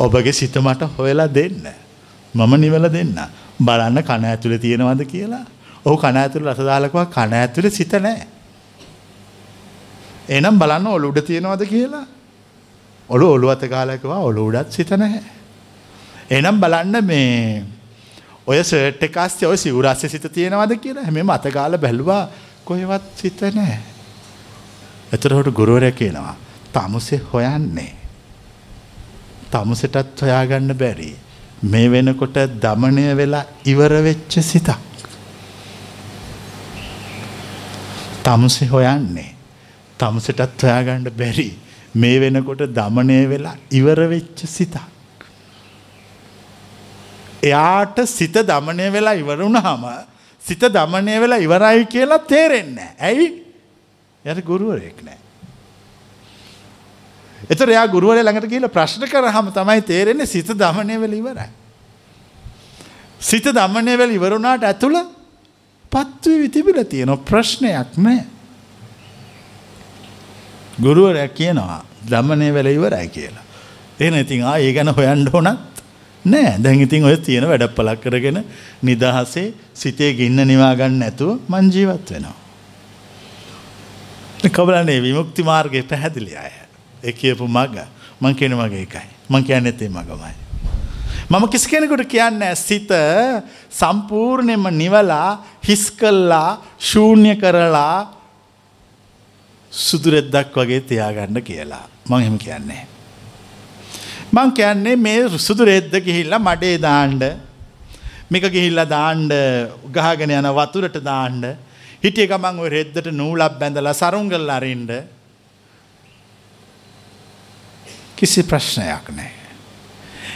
B: ඔබගේ සිත මට හොයලා දෙන්න. මම නිවල දෙන්න. බලන්න කණ ඇතුළ තියෙනවද කියලා. ඔහු කණ ඇතුළ රසදාලකවා කණ ඇතුළ සිත නෑ. එනම් බලන්න ඔලුඩ තියෙනවද කියලා. ඔළු ඔළු අත කාලකවා ඔළු උඩත් සිත නැහැ. එනම් බලන්න මේ ඔය සර්ට් එක අස්සේ ඔය සිවුරස්සේ සිත තියෙනවද කියලා හැමෙම අතගාලා බැලුවා කොහෙවත් සිත නැහැ. එතකොට ගුරුවරයා කියනවා තමුසේ හොයන්නේ. තමුසෙටත් හොයාගන්න බැරි. මේ වෙනකොට දමනය වෙලා ඉවර වෙච්ච සිතක්. තමුසේ හොයන්නේ. තමුසෙටත් හොයාගන්න බැරි. මේ වෙනකොට දමනය වෙලා ඉවර වෙච්ච සිතක්. එයාට සිත දමනය වෙලා ඉවරුණාම සිත දමනය වෙලා ඉවරයි කියලා තේරෙන්න. ඇයි යට ගුරුවරයෙක් නෑ. එතර එයා ගුරුවරය ළඟට කියලා ප්‍රශ්න කරහම තමයි තේරෙන්නේ සිත දමනය වෙල ඉවරයි. සිත දමනය වෙල ඉවරුණාට ඇතුළ පත්ව විතිබිල තියෙන ප්‍රශ්නයක් නෑ. ගුරුවරයක් කියනවා දමනය වෙල ඉවරයි කියලා. එන ඉතින් ආ ඒ ගැන හොයන්ඩ හොනත් නෑ දැන් ඉතින් ඔය තියෙන වැඩපලක් කරගෙන නිදහසේ සිතේ ගින්න නිවාගන්න ඇතුව මංජීවත් වෙනවා. කබලන්නේ විමුක්ති මාර්ගය පැහැදිලි අය. ඒ කියපු මග මං කියන මගේ එකයි. මං කියන්න ඇතේ මගමයි. මම කිසි කෙනෙකුට කියන්න සිත සම්පූර්ණයම නිවලා හිස් කල්ලා ශූන්‍ය කරලා සුදුරෙද්දක් වගේ තියාගන්න කියලා. මං එහෙම කියන්නේ. මං කියන්නේ මේ සුදු රෙද්ද ගිහිල්ලා මඩේ දාන්ඩ මේක ගිහිල්ලා දාන්ඩ ගහගෙන යන වතුරට දාන්ඩ හිටිය ගමන් ඔය රෙද්දට නූලක් බැඳලා සරුංගල් අරින්ඩ කිසි ප්‍රශ්නයක් නෑ.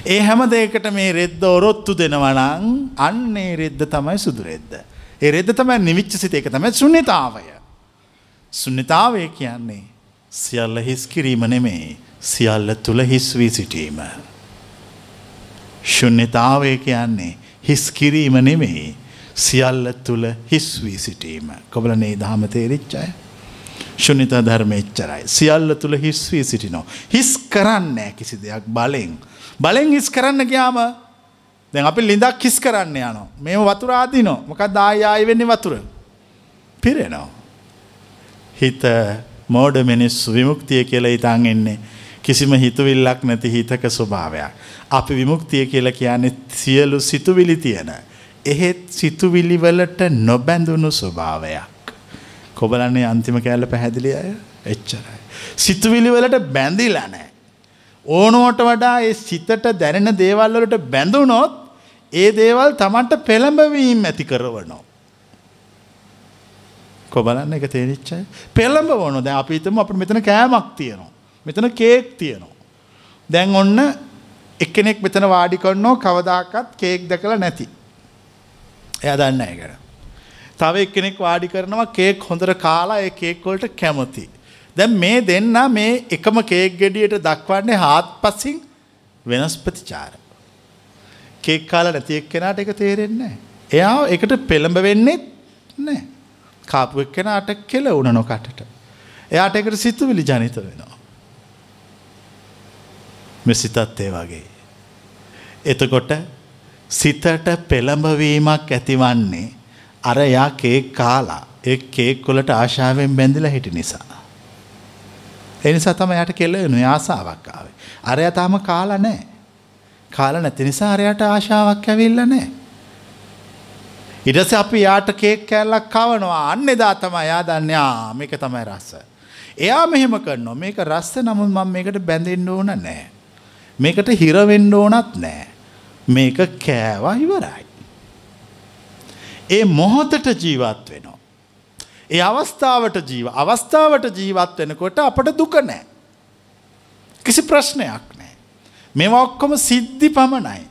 B: ඒ හැම දෙයකට මේ රෙද්ද ඔරොත්තු දෙනවනං අන්නේ රෙද්ද තමයි සුදු රෙද්ද. ඒ රෙද්ද තමයි නිවිච්ච සිත එක තමයි ශුන්්‍යතාවය. ශුන්්‍යතාවය කියන්නේ සියල්ල හිස් කිරීම නෙමේ සියල්ල තුළ හිස් වී සිටීම. ශුන්්‍යතාවය කියන්නේ හිස් කිරීම නෙමෙයි සියල්ල තුළ හිස් වී සිටීම. කොබලනේ දහම තේරිච්චය. ශුන්්‍යතා ධර්ම එච්චරයි. සියල්ල තුළ හිස් වී සිටිනෝ. හිස් කරන්නේ කිසි දෙයක් බලෙන්. බලෙන් හිස් කරන්න ගයාම දැන් අපි ලිඳක් හිස් කරන්න යනවා. මේ වතුර ආදිනෝ මොකක් දායාය වෙන්නේ වතුර. පිරෙනවා. හිත මෝඩ මිනිස්සු විමුක්තිය කියලා ඉතාන් එන්නේ. කිසිම හිතුවිල්ලක් නැති හිතක ස්වභාවයක්. අපි විමුක්තිය කියල කියන්නේ සියලු සිතුවිලි තියෙන. එහෙත් සිතුවිලිවලට නොබැඳුණු ස්වභාවයක්. කොබලන්නේ අන්තිම කෑල්ල පැහැදිලි අය එච්චරයි. සිතුවිලිවලට බැඳිලා නෑ. ඕනෝට වඩා ඒ සිතට දැනෙන දේවල්වලට බැඳුනොත් ඒ දේවල් තමන්ට පෙළඹවීම් ඇති කරවනවා. කොබලන්න එක තේරිච්චයි පෙළඹ වොන දැ අපිතම අප මෙතන කෑමක් තියෙනවා. මෙතන කේක් තියෙනවා. දැන් ඔන්න එක්කෙනෙක් මෙතන වාඩි කරන්නෝ කවදාකත් කේක් දැකලා නැති. එය දන්න ඇකර. තව එක්කෙනෙක් වාඩි කරනවා කේක් හොඳර කාලා ඒ කේක්වොල්ට කැමති. දැන් මේ දෙන්න මේ එකම කේක් ගෙඩියට දක්වන්නේ හාත් පසින් වෙනස් ප්‍රතිචාර. කේක් කාල නැති එක්කෙනාට එක තේරෙන්නේ. එයා එකට පෙළඹ වෙන්නෙත් නෑ. කාපු එක්කෙනාට කෙල උන නොකටට. එයාට එකට සිතුවිලි ජනිත වෙනවා. මෙ සිතත් ඒ වගේ. එතකොට සිතට පෙළඹවීමක් ඇතිවන්නේ අර යා කේක් කාලා ඒ කේක්කොලට ආශාවෙන් බැඳිල හිටි නිසා. එනිසා තම යට කෙල්ලයනු ආසාාවක් ආවේ. අරය තාම කාලා නෑ. කාල නැති නිසා අරයට ආශාවක් ඇවිල්ල නෑ. ඉඩස අපි යාට කේක් කැල්ලක් කවනවා අන්න එදා තම යා දන්නවා මේක තමයි රස්ස. එයා මෙහෙම කරනවා මේක රස්ස නමුත් මම මේකට බැඳෙන්න ඕන නෑ. මේකට හිරවෙන්න ඕනත් නෑ. මේක කෑවා ඉවරයි. ඒ මොහොතට ජීවත් වෙනවා. ඒ අවස්ථාවට ජීව අවස්ථාවට ජීවත් වෙනකොට අපට දුක නෑ. කිසි ප්‍රශ්නයක් නෑ. මෙ ඔක්කොම සිද්ධි පමණයි.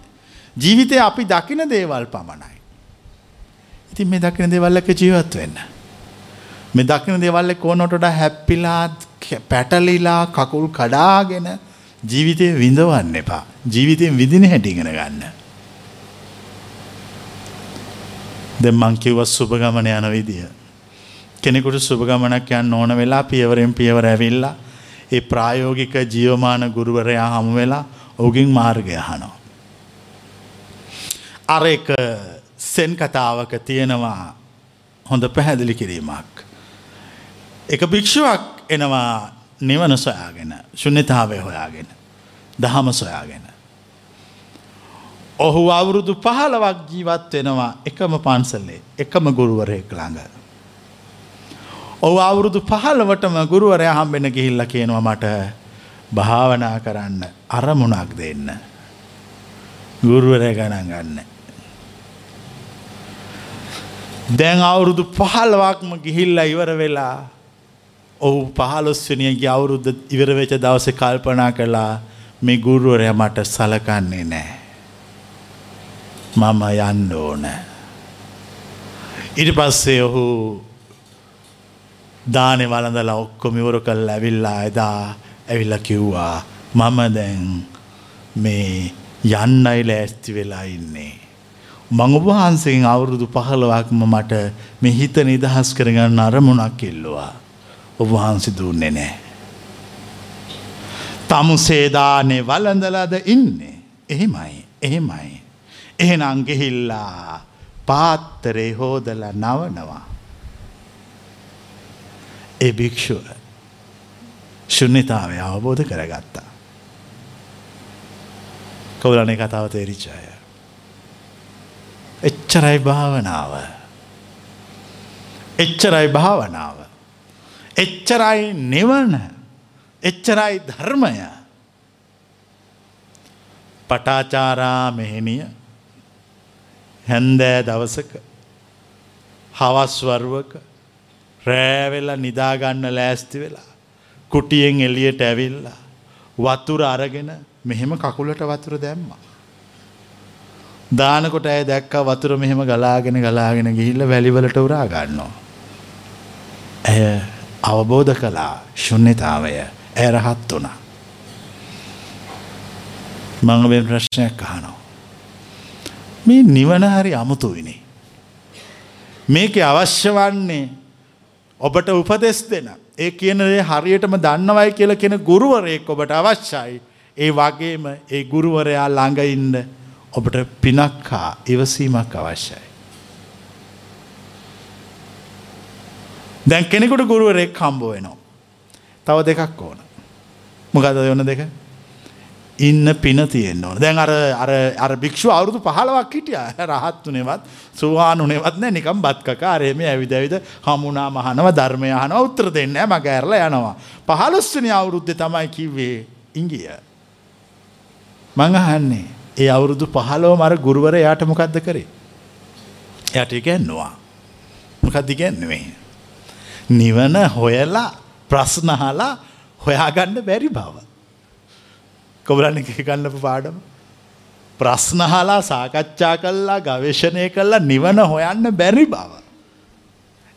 B: ජීවිතය අපි දකින දේවල් පමණයි. ඉතින් මේ දකින දෙවල්ලක ජීවත් වෙන්න. මේ දකින දෙවල්ල කෝනොටට හැප්පිලා පැටලිලා කකුල් කඩාගෙන ජීවිතය විඳවන්න එපා. ජීවිතයෙන් විදින හැටිගෙන ගන්න. දෙ මංකිව්වත් සුභගමන යන විදිහ. කෙනෙකුට සුභගමනක් යන්න ඕන වෙලා පියවරෙන් පියවර ඇවිල්ලා ඒ ප්‍රායෝගික ජීවමාන ගුරුවරයා හමු වෙලා ඔගින් මාර්ගය හනෝ. අර එක සෙන් කතාවක තියෙනවා හොඳ පැහැදිලි කිරීමක්. එක භික්ෂුවක් එනවා නිවන සොයාගෙන ශුන්්‍යතාවය හොයාගෙන දහම සොයාගෙන. ඔහු අවුරුදු පහලවක් ජීවත් වෙනවා එකම පන්සල්ලේ එකම ගුරුවරයෙක් ළඟ. ඔහු අවුරුදු පහලවටම ගුරුවරය හම්බෙන ගිහිල්ල කියනවා මට භාවනා කරන්න අරමුණක් දෙන්න. ගුරුවරය ගණන් ගන්න. දැන් අවුරුදු පහල්වක්ම ගිහිල්ල ඉවර වෙලා ඔහු පහලොස්වනියගේ අවුරුද්ධ ඉවරවෙච දවස කල්පනා කළා මේ ගුරුවරය මට සලකන්නේ නෑ. මම යන්න ඕන. ඉට පස්සේ ඔහු දානෙ වලඳලා ඔක්කොමිවර කල් ඇවිල්ලා එදා ඇවිල්ල කිව්වා මම දැන් මේ යන්නයි ලෑස්ති වෙලා ඉන්නේ. මං ඔබහන්සෙන් අවුරුදු පහළවක්ම මට මේ හිත නිදහස් කරගන්න අරමුණක් ඉල්ලවා. ඔබහන්සි දුන්නේ නෑ. තමුසේදානේ වලඳලද ඉන්නේ. එහෙමයි එහෙමයි. එහෙනම් ගෙහිල්ලා පාත්තරේ හෝදල නවනවා. ඒ භික්‍ෂුව ශුන්්‍යතාවය අවබෝධ කරගත්තා. කවුලනේ කතාව තේරිච්චාය. එච්චරයි භාවනාව. එච්චරයි භාවනාව. එච්චරයි නිවන එච්චරයි ධර්මය පටාචාරා මෙහෙනිය හැන්දෑ දවසක හවස්වරුවක රෑවෙලා නිදාගන්න ලෑස්ති වෙලා කුටියෙන් එලියට ඇවිල්ලා වතුර අරගෙන මෙහෙම කකුලට වතුර දැම්මා. දානකොට ඇය දැක්ක වතුර මෙහෙම ගලාගෙන ගලාගෙන ගිහිල්ල වැලිවලට උරා ගන්නවා. ඇය අවබෝධ කළා ශුන්්‍යතාවය ඇරහත් වනා. මංගබෙන් ප්‍රශ්නයක් අහනෝ. මේ නිවන හරි අමුතුවිනි. මේක අවශ්‍ය වන්නේ ඔබට උපදෙස් දෙන. ඒ කියනදේ හරියටම දන්නවයි කියල කෙන ගුරුවරයෙක් ඔබට අවශ්‍යයි. ඒ වගේම ඒ ගුරුවරයා ළඟඉන්න ඔබට පිනක් හා ඉවසීමක් අවශ්‍යයි. දැන් කෙනෙකුට ගුරුවරෙක් හම්බෝ වෙනවා. තව දෙකක් ඕන. මොකද යොන්න දෙක ඉන්න පින තියෙන්න්න ඕන දැන් අර අර අර භික්ෂු අවුරුදු පහලවක් හිටිය රහත් වනෙවත් සුවානුනෙවත් නෑ නිකම් බත්කක අරේම ඇවිදවිද හමුණනා මහනව ධර්මය හන උත්තර දෙන්න මගඇරල යනවා. පහලොස්වනි අවුරුද්ධ තමයි කිව්වේ ඉංගිය. මං අහන්නේ ඒ අවුරුදු පහලෝ මර ගුරුවර යාට මොකක්ද කරේ. යට ඉගැන්නවා. මොකක්ද ඉගැන්නුවේ. නිවන හොයලා ප්‍රශ්නහලා හොයාගන්න බැරි බව. කොබලන්න එක ගන්නපු පාඩම. ප්‍රශ්නහලා සාකච්ඡා කල්ලා ගවේශණය කල්ලා නිවන හොයන්න බැරි බව.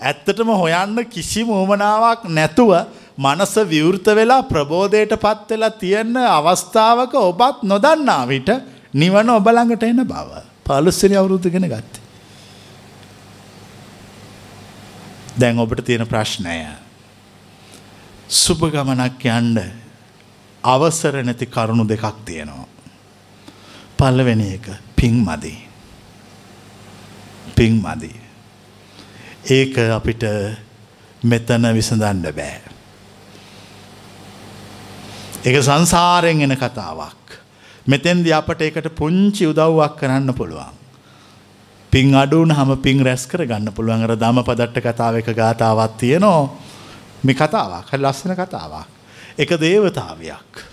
B: ඇත්තටම හොයන්න කිසි මෝමනාවක් නැතුව මනස විවෘත වෙලා ප්‍රබෝධයට පත් වෙලා තියෙන අවස්ථාවක ඔබත් නොදන්නා විට නිවන ඔබළඟට එන බව. පලුස්සනි අවුරුද්ධගෙන ගත්තේ. දැන් ඔබට තියෙන ප්‍රශ්නය. සුභ ගමනක් යන්ඩ අවසර නැති කරුණු දෙකක් තියෙනවා. පල්ලවෙනි එක පින් මදි. පින් මදි. ඒක අපිට මෙතන විසඳන්න බෑ. එක සංසාරයෙන් එන කතාවක්. මෙතෙන්දි අපට එකට පුංචි උදව්වක් කරන්න පුළුවන්. පින් අඩුවන හම පින් රැස් කර ගන්න පුළුවන් අර දම පදට්ට කතාව එක ගාතාවත් තියනෝ මේ කතාවක් හ ලස්සන කතාවක්. එක දේවතාවයක්.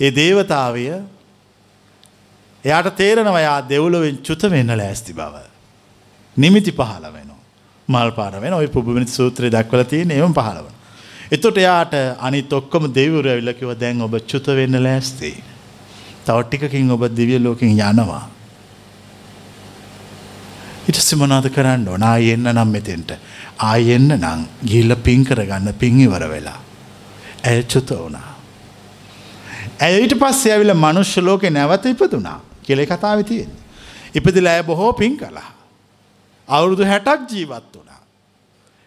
B: ඒ දේවතාවය එයාට තේරෙනවයා දෙව්ලොවෙන් චුත වෙන්න ලෑස්ති බව. නිමිති පහල වෙන. මල් පාර වෙන ඔය පුබමිනි සූත්‍රය දක්වල තියෙන එම පහලවන. එතොට එයාට අනිත් ඔක්කොම දෙවුර ඇවිල්ලකිව දැන් ඔබ චුත වෙන්න ලෑස්ති. තවට්ටිකකින් ඔබ දිවිය ලෝකින් යනවා. ඉට සිමනාද කරන්න ඕන ආයෙන්න්න නම් මෙතෙන්ට ආයෙන්න්න නං ගිල්ල පින් කරගන්න පින්ඉවර වෙලා. ඇය චුත වුණා. ඇයට පස්සේ ඇවිල මනුෂ්‍ය ලෝකෙ නැවත ඉපදුනා කෙලෙ කතාව තියෙන්. ඉපදිල ඇය බොහෝ පින් කලා. අවුරුදු හැටක් ජීවත් වුණා.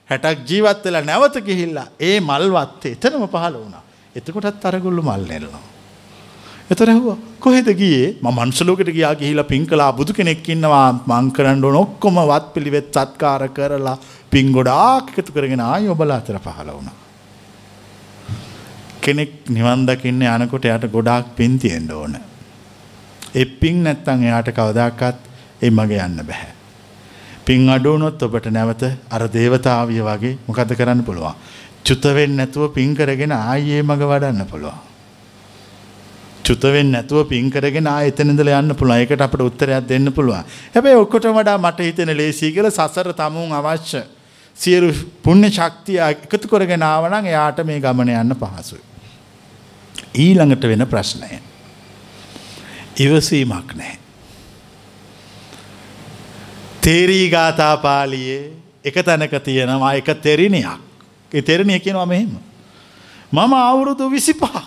B: හැටක් ජීවත් වෙලා නැවත ගිහිල්ලා ඒ මල්වත්තේ එතනම පහල වුණා. එතකොටත් අරගුල්ලු මල් නෙල්නවා. එතරහුව කොහෙද ගියේ ම මන්සලෝකට ගියා ගිහිලා පින් කලා බුදු කෙනෙක් ඉන්නවා මංකරන්න නොක්කොම වත් පිළිවෙත් සත්කාර කරලා පින් ගොඩාක් එකතු කරගෙන ආය ඔබලා අතර පහල වුණා. කෙනෙක් නිවන් දකින්න යනකොට යට ගොඩාක් පින් තියෙන්ට ඕන. එපින් නැත්තං එයාට කවදක්කත් ඒ මගේ යන්න බැහැ. පින් අඩුවනොත් ඔබට නැවත අර දේවතාවිය වගේ මොකද කරන්න පුළුවන්. චුතවෙන් නැතුව පින් කරගෙන ආයේ මඟ වඩන්න පුළුවන්. චුතවෙන් නැතුව පින් කරගෙන ආයතනදල යන්න පුළුවන් ඒකට අපට උත්තරයක් දෙන්න පුළුවන්. හැබැයි ඔක්කොට වඩා මට හිතෙන ලේසි කියලා සසර තමුන් අවශ්‍ය සියලු පුණ්‍ය ශක්තිය එකතු කරගෙන ආවනම් එයාට මේ ගමන යන්න පහසුයි. ඊළඟට වෙන ප්‍රශ්නය. ඉවසීමක් නැහැ. තේරී ගාථා පාලියේ එක තැනක තියෙනවා එක තෙරණයක්. ඒ තෙරණිය කියනවා මෙහෙම. මම අවුරුදු විසිපහක්.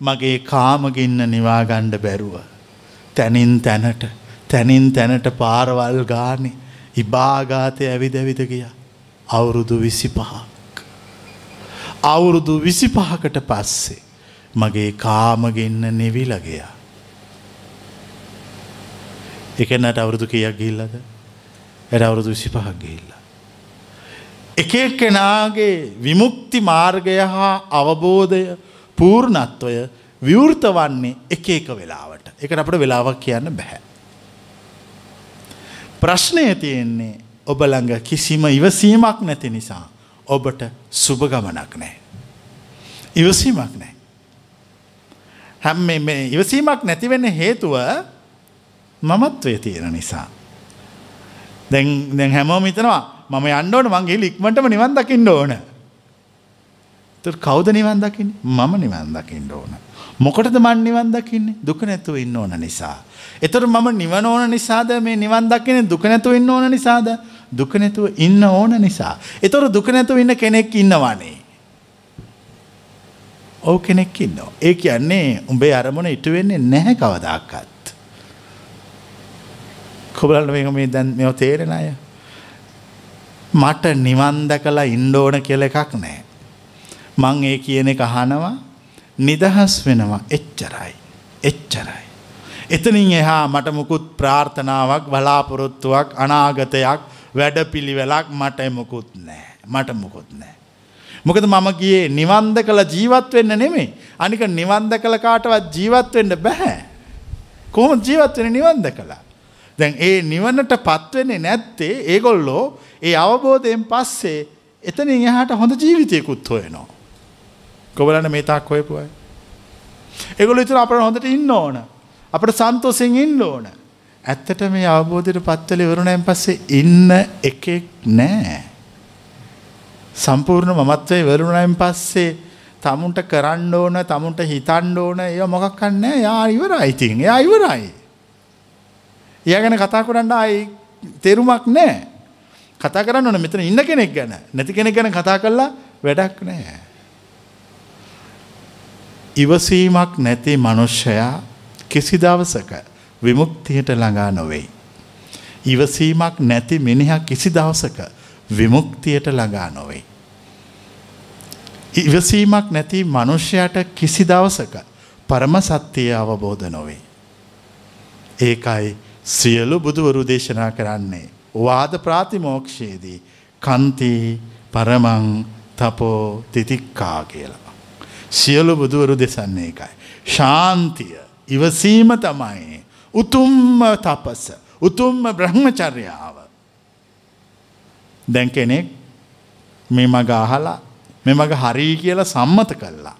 B: මගේ කාමගින්න නිවාගණ්ඩ බැරුව. තැනින් තැනට තැනින් තැනට පාරවල් ගානෙ ඉබාගාතය ඇවිද ඇවිද ගිය. අවුරුදු විසි පහක්. අවුරුදු විසි පහකට පස්සේ මගේ කාමගෙන්න නෙවිලගයා. එකනට අවුරුදු කියක් ගිල්ලද ඇට අවුරුදු විසි පහක් ගිල්ල. එක කෙනාගේ විමුක්ති මාර්ගය හා අවබෝධය පූර්ණත්වය විවෘත වන්නේ එක එක වෙලාවට එකට අපට වෙලාවක් කියන්න බැහැ. ප්‍රශ්නය තියෙන්නේ ඔබ ළඟ කිසිම ඉවසීමක් නැති නිසා ඔබට සුභගමනක් නෑ. ඉවසීමක් නෑ. හැම් මේ ඉවසීමක් නැතිවෙන්න හේතුව මමත්වය තියෙන නිසා. දැන් දැන් හැමෝම හිතනවා මම යන්න ඕන මං ගිහලා ඉක්මනටම නිවන් දකින්න ඕන. ඒතර කවුද නිවන් දකින්නේ? මම නිවන් දකින්න ඕන. මොකටද මං නිවන් දකින්නේ? දුක නැතුව ඉන්න ඕන නිසා. ඒතර මම නිවන ඕන නිසාද මේ නිවන් දකින්නේ දුක නැතුව ඉන්න ඕන නිසාද? දුක නැතුව ඉන්න ඕන නිසා. ඒතර දුක නැතුව ඉන්න කෙනෙක් ඉන්නවනේ. ඔව් කෙනෙක් ඉන්නවා. ඒ කියන්නේ උඹේ අරමුණ ඉටු වෙන්නේ නැහැ කවදාකවත්. කොබලන්න මේක මේ දැන් මෙ තේරෙන අය. මට නිවන් දැකලා ඉන්ඩෝන කියල එකක් නෑ. මං ඒ කියන එක අහනවා නිදහස් වෙනවා එච්චරයි. එච්චරයි. එතනින් එහා මට මුකුත් ප්‍රාර්ථනාවක් බලාපොරොත්තුවක් අනාගතයක් වැඩ පිළිවෙලක් මට එමකුත් නෑ. මට මුකුත් නෑ. මොකද මම ගියේ නිවන්ද කළ ජීවත් වෙන්න නෙමේ අනික නිවන්ද කළ කාටවත් ජීවත් වෙන්න බැහැ. කොහොම ජීවත් වෙන නිවන්ද කළා. දැන් ඒ නිවනට පත්වෙන්නේ නැත්තේ ඒගොල්ලෝ ඒ අවබෝධයෙන් පස්සේ එතනින් එහාට හොඳ ජීවිතයකුත් හොයනවා. කොබලන්න මේ තාක් හොයපුයි. එගොල ඉතුර අපට හොඳට ඉන්න ඕන. අපට සන්තෝසෙන් ඉන්න ඕන. ඇත්තට මේ අවබෝධයට පත්වල ඉවරුණයෙන් පස්සේ ඉන්න එකෙක් නෑ. සම්පූර්ණ මමත්වය ඉවරුණයෙන් පස්සේ තමුන්ට කරන්න ඕන තමුන්ට හිතන්න ඕන ඒ මොකක් කන්නේ යා ඉවරයි ඉතින් එයා ඉවරයි. එයා ගැන කතා කරන්න ආයි තේරුමක් නෑ. කතා කරන්න ඕන මෙතන ඉන්න කෙනෙක් ගැන නැති කෙනෙක් ගැන කතා කරලා වැඩක් නෑ. ඉවසීමක් නැති මනුෂ්‍යයා කිසි දවසක විමුක්තියට ළඟා නොවෙයි. ඉවසීමක් නැති මිනිහා කිසි දවසක විමුක්තියට ළඟා නොවෙයි. ඉවසීමක් නැති මනුෂ්‍යයට කිසි දවසක පරම සත්‍යය අවබෝධ නොවේ. ඒකයි සියලු බුදුවරු දේශනා කරන්නේ. වාද ප්‍රාතිමෝක්ෂයේදී කන්ති පරමං තපෝ තිතික්කා කියලා. සියලු බුදුවරු දෙසන්නේ එකයි. ශාන්තිය ඉවසීම තමයි උතුම්ම තපස උතුම්ම බ්‍රහ්මචර්යාව. දැන් කෙනෙක් මේ මග අහලා මෙ මග හරී කියලා සම්මත කල්ලා.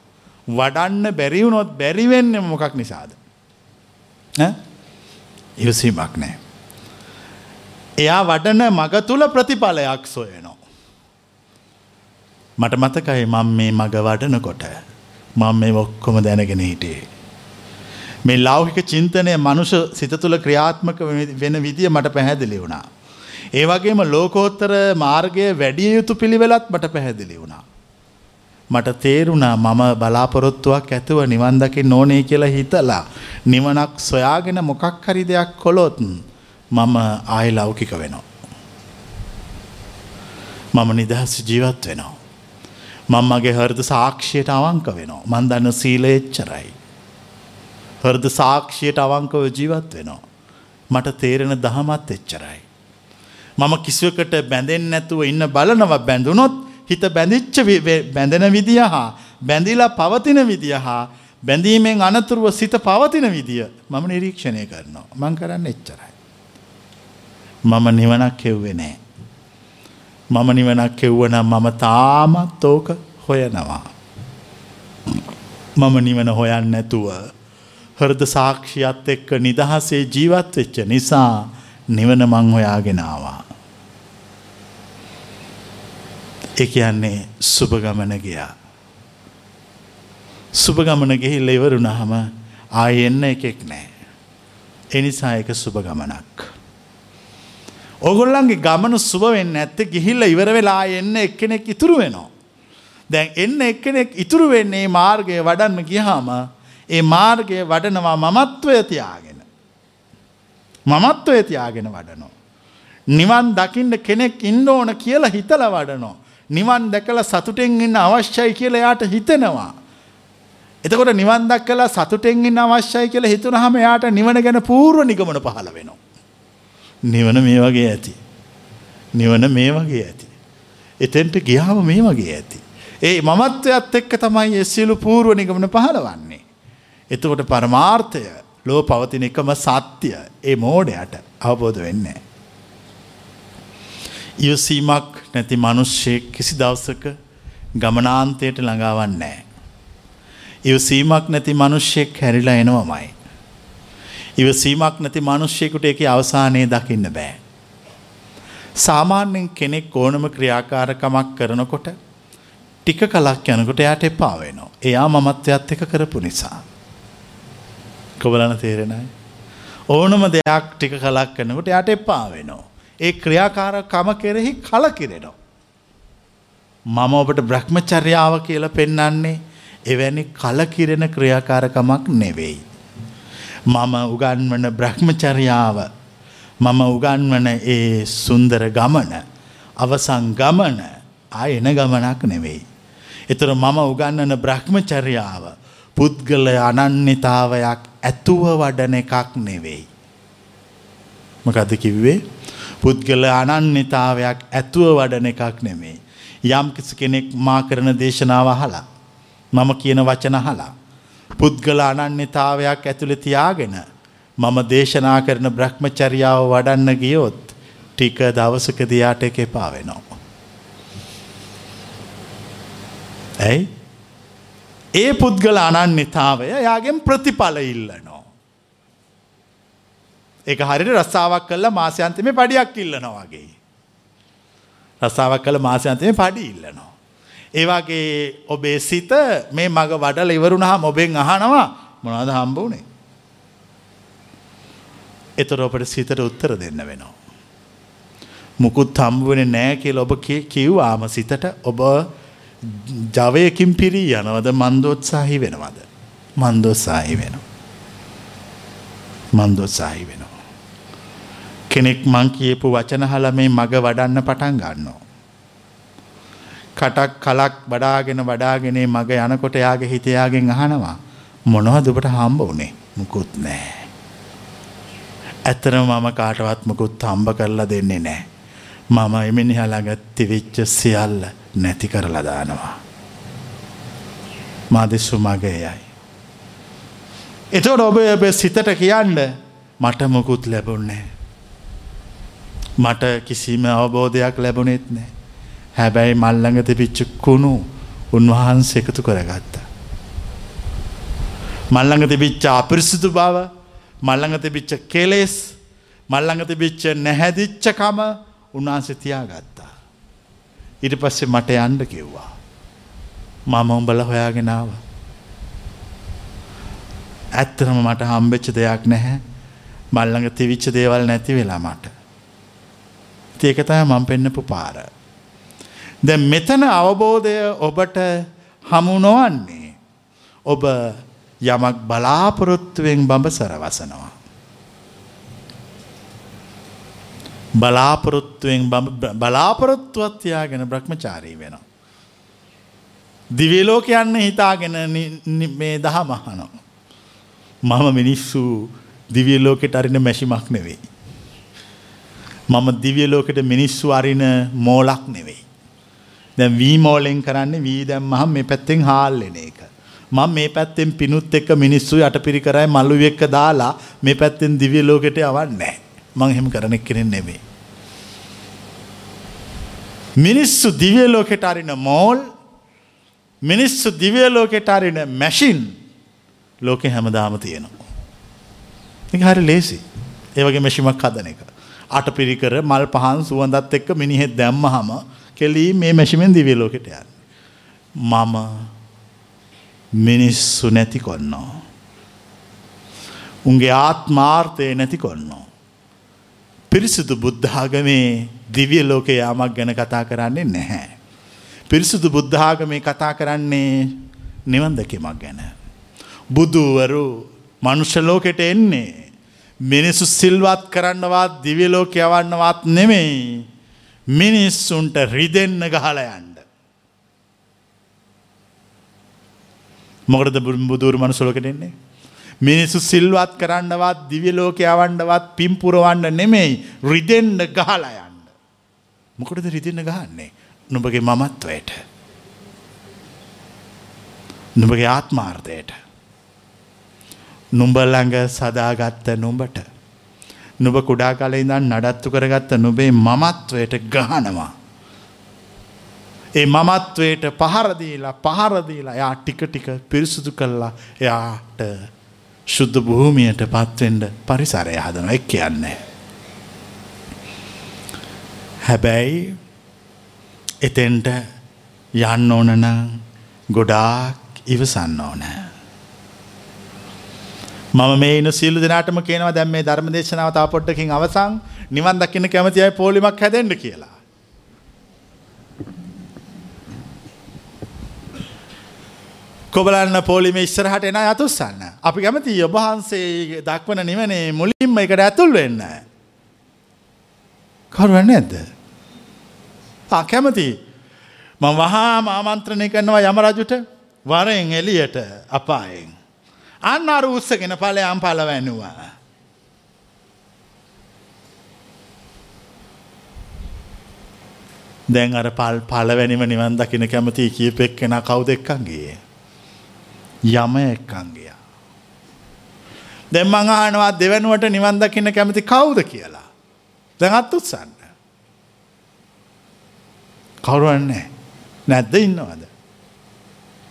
B: වඩන්න බැරිවුණොත් බැරිවෙන්න මොකක් නිසාද. ඉවසීමක් නෑ. එයා වඩන මග තුළ ප්‍රතිඵලයක් සොයනෝ. මට මතකයි මං මේ මග වඩනකොට මං මේ ඔක්කොම දැනගෙන හිටියේ. මේ ලෞහික චින්තනය මනුෂ සිත තුළ ක්‍රියාත්මක වෙන විදිය මට පැහැදිලි වුණා. ඒ වගේම ලෝකෝත්තර මාර්ගය වැඩිය යුතු පිළිවෙලත් මට පැහැදිලි වුණා. මට තේරුණා මම බලාපොරොත්තුවක් ඇතුව නිවන් දකින්න ඕනේ කියලා හිතලා නිවනක් සොයාගෙන මොකක් හරි දෙයක් කළොත් මම ආය ලෞකික වෙනවා. මම නිදහස් ජීවත් වෙනවා. මං මගේ හෘද සාක්ෂියට අවංක වෙනවා. මන් දන්න සීලය එච්චරයි. හෘද සාක්ෂියට අවංකව ජීවත් වෙනවා. මට තේරෙන දහමත් එච්චරයි. මම කිසිවකට බැඳෙන් නැතුව ඉන්න බලනව බැඳුනොත් හිත බැඳිච්ච බැඳෙන විදිය හා බැඳිලා පවතින විදිය හා බැඳීමෙන් අනතුරුව සිත පවතින විදිය මම නිරීක්ෂණය කරනවා. මං කරන්න එච්චරයි. මම නිවනක් කෙව්වේ නෑ. මම නිවනක් කෙව්වනම් මම තාමත් ඕක හොයනවා. මම නිවන හොයන්න නැතුව හෘද සාක්ෂියත් එක්ක නිදහසේ ජීවත් වෙච්ච නිසා නිවන මං හොයාගෙනවා. ඒ කියන්නේ සුබ ගමන ගියා. සුබ ගමන ගිහිල්ලා ඉවරුනහම ආයෙ එන්න එකෙක් නැහැ. ඒ නිසා ඒක සුබ ගමනක්. ඕගොල්ලන්ගේ ගමන සුබ වෙන්නේ නැත්තේ ගිහිල්ලා ඉවර වෙලා එන්න එක්කෙනෙක් ඉතුරු වෙනවා. දැන් එන්න එක්කෙනෙක් ඉතුරු වෙන්නේ මාර්ගය වඩන්න ගියාම ඒ මාර්ගය වඩනවා මමත්වය තියාගෙන. මමත්වය තියාගෙන වඩනවා. නිවන් දකින්න කෙනෙක් ඉන්න ඕන කියලා හිතලා වඩනවා. නිවන් දැකලා සතුටෙන් ඉන්න අවශ්‍යයි කියලා එයාට හිතෙනවා. එතකොට නිවන් දැක්කලා සතුටෙන් ඉන්න අවශ්‍යයි කියලා හිතුනහම එයාට නිවන ගැන පූර්ව නිගමන පහළ වෙනවා. නිවන මේ වගේ ඇති. නිවන මේ වගේ ඇති. එතෙන්ට ගියාම මේ වගේ ඇති. ඒ මමත්වයත් එක්ක තමයි ඒ සියලු පූර්ව නිගමන පහළවන්නේ. එතකොට පරමාර්ථය ලෝ පවතින එකම සත්‍ය ඒ මෝඩයට අවබෝධ වෙන්නේ. ඉවසීමක් නැති මනුෂ්‍යයෙක් කිසි දවසක ගමනාන්තයට ළඟාවන්නේ. ඉවසීමක් නැති මනුෂ්‍යයෙක් හැරිලා එනවමයි. ඉවසීමක් නැති මනුෂ්‍යයකුට එක අවසානයේ දකින්න බෑ. සාමාන්‍යෙන් කෙනෙක් ඕනම ක්‍රියාකාරකමක් කරනකොට ටික කලක් යනකොට එයාට එපා වෙනවා. එයා මමත්වයත් එක කරපු නිසා. කොබලන තේරෙනයි. ඕනම දෙයක් ටික කලක් කරනකොට යට එපා වෙනවා. ඒ ක්‍රියාකාරකම කෙරෙහි කලකිරෙනවා. මම ඔබට බ්‍රහ්මචර්යාව කියල පෙන්නන්නේ එවැනි කලකිරෙන ක්‍රියාකාරකමක් නෙවෙයි. මම උගන්වන බ්‍රහ්මචර්යාව මම උගන්වන ඒ සුන්දර ගමන අවසං ගමන ආයන ගමනක් නෙවෙයි. එතර මම උගන්නන බ්‍රහ්මචර්යාව පුද්ගල අනන්‍යතාවයක් ඇතුව වඩන එකක් නෙවෙයි. මකද කිව්වේ පුද්ගල අනන්‍යතාවයක් ඇතුව වඩන එකක් නෙමේ. යම් කිසි කෙනෙක් මා කරන දේශනාව අහලා. මම කියන වචන අහලා. පුද්ගල අනන්‍යතාවයක් ඇතුළේ තියාගෙන මම දේශනා කරන බ්‍රහ්මචර්යාව වඩන්න ගියොත් ටික දවසකදී යාට එක එපා වෙනවා. ඇයි? ඒ පුද්ගල අනන්‍යතාවය යාගෙන් ප්‍රතිඵල ඉල්ලනෝ. එක හරිට රස්සාාවක් කල්ල මාසයන්තම පඩියක් ඉල්ලනවා වගේ. රස්සාාවක් කළ මාසයන්තම පඩි ඉල්ලනවා. ඒවාගේ ඔබේ සිත මේ මග වඩල ඉවරුණ හා ඔබෙන් අහනවා මොනාද හම්බවනේ. එතර ඔබට සිතට උත්තර දෙන්න වෙනවා. මුකුත් හම්බුවන නෑ කියල ඔබ කිව්වාම සිතට ඔබ ජවයකින් පිරී යනවද මන්දෝත්සාහි වෙනවද. මන්දෝත්සාහි වෙන. මන්දෝත්සාහි වෙනවා. කෙනෙක් මං කියපු වචන හල මේ මග වඩන්න පටන් ගන්නවා. කටක් කලක් වඩාගෙන වඩාගෙනේ මග යනකොට යාගේ හිතයාගෙන් අහනවා. මොනව දුබට හම්බ වනේ මුකුත් නෑ. ඇතර මම කාටවත් මුකුත් හම්බ කරලා දෙන්නේ නෑ. මම එමිනිහළඟ තිවිච්ච සියල්ල නැති කරලා දානවා. මාදිස්සු මගේයයි. එතොට ඔබ ඔබ සිතට කියන්න මට මොකුත් ලැබුන්නේ. මට කිසිම අවබෝධයක් ලැබුණෙත් නෑ. හැබැයි මල්ලඟ තිබිච්ච කුණු උන්වහන්ස එකතු කරගත්ත. මල්ලඟ තිබිච්ච අපිරිසිදු බව මල්ලඟ තිබිච්ච කෙලෙස් මල්ලඟ තිබිච්ච නැහැදිච්චකම උන්වහන්සේ තියාගත්තා. ඉට පස්සේ මට යන්ඩ කිව්වා. මම උඹල හොයාගෙනාව. ඇත්තරම මට හම්බෙච්ච දෙයක් නැහැ මල්ලඟ තිවිච්ච දේවල් නැති වෙලා මට. ඒකතය මං පෙන්න්නපු පාර. දැ මෙතන අවබෝධය ඔබට හමු නොවන්නේ. ඔබ යමක් බලාපොරොත්තුවෙන් බඹ සරවසනවා. බලාපොරොත්තුවෙන් බලාපොරොත්තුවත් තියාගෙන බ්‍රහ්මචාරී වෙනවා. දිවිලෝක යන්න හිතාගෙන මේ දහ මහනෝ. මම මිනිස්සු දිවියලෝකෙට අරින මැශිමක් නෙවෙයි. මම දිවියලෝකට මිනිස්සු අරින මෝලක් නෙවෙයි. දැ වී මෝලෙන් කරන්න වී දැම් මහම් මේ පැත්තෙන් හාල්ලෙන එක. මං මේ පැත්තෙන් පිනුත් එක්ක මිනිස්සු යට පිරි කරයි මල්ලු එක්ක දාලා මේ පැත්තෙන් දිවියලෝකට අවන්නේ. මං එහෙම කරන කෙනෙන් නෙමේ. මිනිස්සු දිවියලෝකෙට අරින මෝල් මිනිස්සු දිවියලෝකෙට අරින මැෂින් ලෝකෙ හැමදාම තියෙනවා. හරි ලේසි ඒවගේ මැෂිමක් හදන එක. අට පිරිකර මල් පහන් සුවඳත් එක්ක මිනිහෙත් දැම්ම හම කෙලී මේ මැෂිමෙන් දිවියලෝකෙට යන්න. මම මිනිස්සු නැති කොන්නවා. උන්ගේ ආත්මාර්ථය නැති කොන්නවා. පිරිසිදු බුද්ධාගමේ දිවිය ලෝක යාමක් ගැන කතා කරන්නේ නැහැ. පිරිසිදු බුද්ධාගමේ කතා කරන්නේ නිවන් දැකීමක් ගැන. බුදුවරු මනුෂ්‍යලෝකෙට එන්නේ. මිනිස්සු සිල්වත් කරන්නවත් දිවියලෝක යවන්නවත් නෙමෙයි. මිනිස්සුන්ට රිදෙන්න ගහල යන්ඩ. මොකටද බුදුර මනුසලෝකට එන්නේ. මිනිස්සු සිල්වත් කරන්නවත් දිවිලෝක යවන්නවත් පිම්පුරවන්න නෙමෙයි රිදෙන්ඩ ගහලා යන්න. මොකටද රිදින්න ගහන්නේ නුඹගේ මමත්වයට. නුඹගේ ආත්මාර්ථයට. නුඹල්ලඟ සදාගත්ත නුඹට. නුබ කුඩා කල ඉඳන් නඩත්තු කරගත්ත නුබේ මමත්වයට ගහනවා. ඒ මමත්වයට පහරදීලා පහරදීලා යා ටික ටික පිරිසුදු කල්ලා එයාට ශුද්ධ භූමියයට පත්වෙන්ඩ පරිසරය හදන එක් කියන්නේ. හැබැයි එතෙන්ට යන්න ඕනන ගොඩාක් ඉවසන්න ඕන. මම මේ ඉන සිල්ලු දෙනාටම කියනවා දැම් මේ ධර්ම දේශනාව තා පොට්ටකින් අවසං නිවන් දකින්න කැමති අයි පෝලිමක් හැදෙන්ට කියලා. කොබලන්න පෝලිම ඉස්සරහට එන අතුස්සන්න. අපි කැමති ඔබහන්සේ දක්වන නිවනේ මුලින්ම එකට ඇතුල් වෙන්න. කරුවන්න ඇද්ද. කැමති ම වහා ආමන්ත්‍රණය කරනවා යමරජුට වරෙන් එලියට අපායෙන්. අන්න අර උත්සගෙන පලයම් පලවැන්නවා. දැන් අර පල් පලවැනිම නිවන් දකින කැමති කියපෙක් කෙන කවු දෙක්කන්ගේ. යම එක්කන්ගයා. දෙ මං අහනවා දෙවනුවට නිවන් දකින්න කැමති කවුද කියලා. දැඟත් උත්සන්න. කවුරුවන්නේ නැද්ද ඉන්නවද.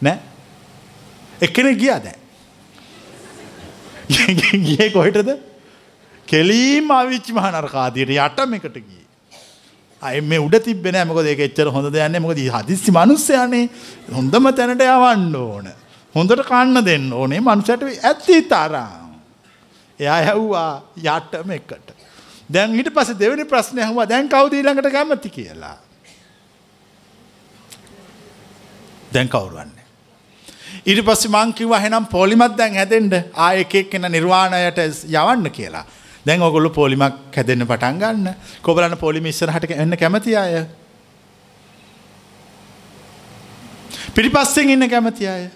B: නෑ එකන ගියා දැන්. ගියේ කොහෙටද? කෙලීම් ආවිච්චි මහනරකාදියට යටම එකට ගියේ. අය මේ උඩ තිබෙන මොකද ඒක එච්චර හොඳ දෙයක් නෑ මොකද හදිස්සි මිනිස්සයානේ හොඳම තැනට යවන්න ඕන. හොඳට කන්න දෙන්න ඕනේ මනුස්සයට ඇත්ති තරම්. එයා හැව්වා යටම එකට. දැන් ඊට පස්සේ දෙවෙනි ප්‍රශ්නේ අහුවා දැන් කවුද ඊළඟට කැමති කියලා. දැන් කවුරුවන්නේ. ඊට පස්සේ මං කිව්වා එහෙනම් පොලිමත් දැන් හැදෙන්න ආ එක එක්කෙනා නිර්වාණයට යවන්න කියලා. දැන් ඔගොල්ලෝ පොලිමක් හැදෙන්න පටන් ගන්න. කොබලන්න පොලිම ඉස්සරහට එන්න කැමති අය. පිටිපස්සෙන් ඉන්න කැමති අය.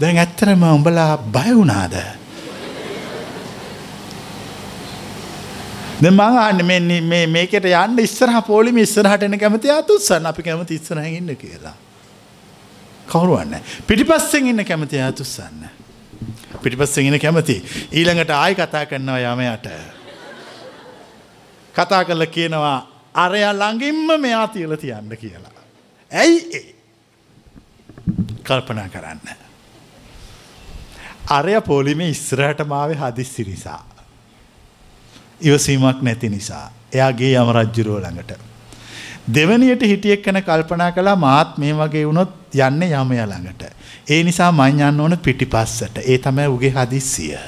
B: දැන් ඇත්තරම උඹලා බය වුණාද? දැන් මං අහන්නේ මේ මේ මේකට යන්න ඉස්සරහ පොලිම ඉස්සරහට එන්න කැමති ආතුස්සන් අපි කැමති ඉස්සරහින් ඉන්න කියලා. කවුරුවන්නේ පිටිපස්සෙන් ඉන්න කැමති ආතුස්සන්න. පිටිපස්සෙන් ඉන්න කැමති ඊළඟට ආයි කතා කරනවා යමයට. කතා කරලා කියනවා අරයා ළඟින්ම මෙයා තියලා තියන්න කියලා. ඇයි ඒ? කල්පනා කරන්න. අරය පොලිමේ ඉස්සරහට මාවේ හදිස්සි නිසා. ඉවසීමක් නැති නිසා. එයාගේ යම රජ්ජුරුව ළඟට. දෙවනියට හිටියෙක් කන කල්පනා කලා මාත් මේ වගේ වුණොත් යන්න යමය ළඟට. ඒ නිසා මං යන්න ඕන පිටිපස්සට. ඒ තමයි උගේ හදිස්සිය.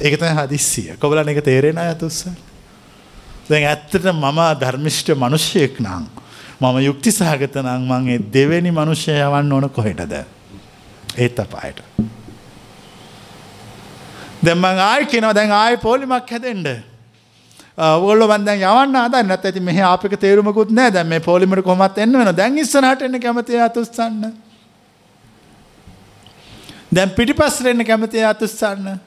B: ඒක තමයි හදිස්සිය. කොබලන එක තේරෙන අය තුස්ස. දැන් ඇත්තට මම ධර්මිෂ්ඨ මිනිසෙක් නම් මම යුක්ති සහගත නම් මං ඒ දෙවෙනි මිනිසය යවන්න ඕන කොහෙටද? ඒත් අපායට. දැන් මං ආයි කියනවා දැන් ආයි පොලිමක් හැදෙන්න. ඔයගොල්ලෝ මන් දැන් යවන්න හදන්නේ නැත්නම් ඉතින් මෙහි ආපෙක තේරුමකුත් නැහැ. දැන් මේ පොලිමර කොහොමත් එන්න වෙනවා. දැන් ඉස්සරහට එන්න කැමති අතුස්සන්න. දැන් පිටිපස්සට එන්න කැමති අතුස්සන්න.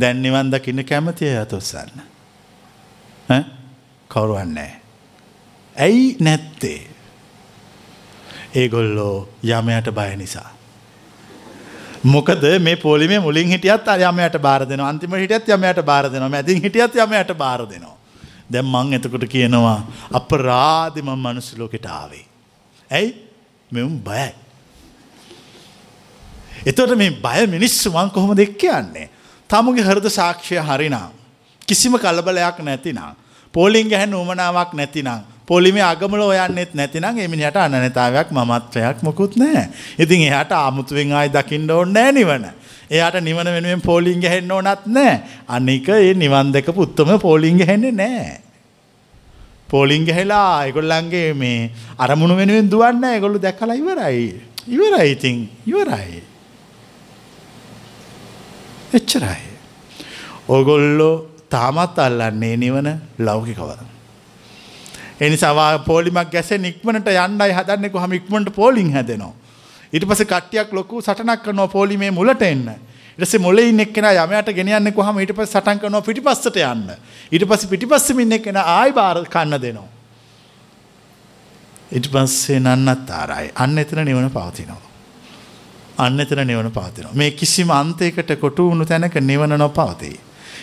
B: දැන් නිවන් දකින්න කැමති අතුස්සන්න. ඈ කවුරුවත් නැහැ. ඇයි නැත්තේ? ඒගොල්ලෝ යමයට බය නිසා. මොකද මේ පොලිමේ මුලින් හිටියත් යමයට බාර දෙනවා අන්තිම හිටියත් යමයට බාර දෙනවා මැදින් හිටියත් යමයට බාර දෙනවා. දැන් මං එතකොට කියනවා අපරාධි මම මනුස්ස ලෝකෙට ආවේ. ඇයි? මෙවුන් බයයි. එතකොට මේ බය මිනිස්සු මං කොහොමද එක්ක යන්නේ? තමුගේ හෘද සාක්ෂිය හරිනම් කිසිම කලබලයක් නැතිනම් පෝලිං ගැහෙන උමනාවක් නැතිනම් පොලිමේ අගමල ඔයන්නෙත් නැතිනම් එමිනිහට අනනතාවයක් මමත්වයක් මොකුත් නැහැ. ඉතින් එයාට ආමුතුවෙන් ආයි දකින්න ඕනේ නැහැ නිවන. එයාට නිවන වෙනුවෙන් පෝලිං ගහන්න ඕනත් නැහැ. අනික ඒ නිවන් දැකපු උත්තම පෝලිං ගහන්නේ නැහැ. පෝලිං ගහලා ඒගොල්ලන්ගේ මේ අරමුණු වෙනුවෙන් දුවන්නේ නැහැ. ඒගොල්ලෝ දැකලා ඉවරයි. ඉවරයි ඉතින් ඉවරයි. එච්චරයි. ඔගොල්ලෝ තාමත් අල්ලන්නේ නිවන ලෞකිකව. එනිසා පෝලිමක් ගැසෙන් ඉක්මනට යන්නයි හදන්නේ කොහම ඉක්මනට පෝලිං හැදෙනවා. ඊට පස්සේ කට්ටියක් ලොකු සටනක් කරනවා පෝලිමේ මුලට එන්න. ඊට පස්සේ මුලේ ඉන්න එක්කෙනා යමයට ගෙනියන්නේ කොහම ඊට පස්සේ සටන් කරනවා පිටිපස්සට යන්න. ඊට පස්සේ පිටිපස්සෙම ඉන්න එක්කෙනා ආයි බාර කන්න දෙනවා. ඊට පස්සේ නන්නත්තරයි. අන්න එතන නිවන පවතිනවා. අන්න එතන නිවන පවතිනවා. මේ කිසිම අන්තයකට කොටු වුණු තැනක නිවන නොපවතී.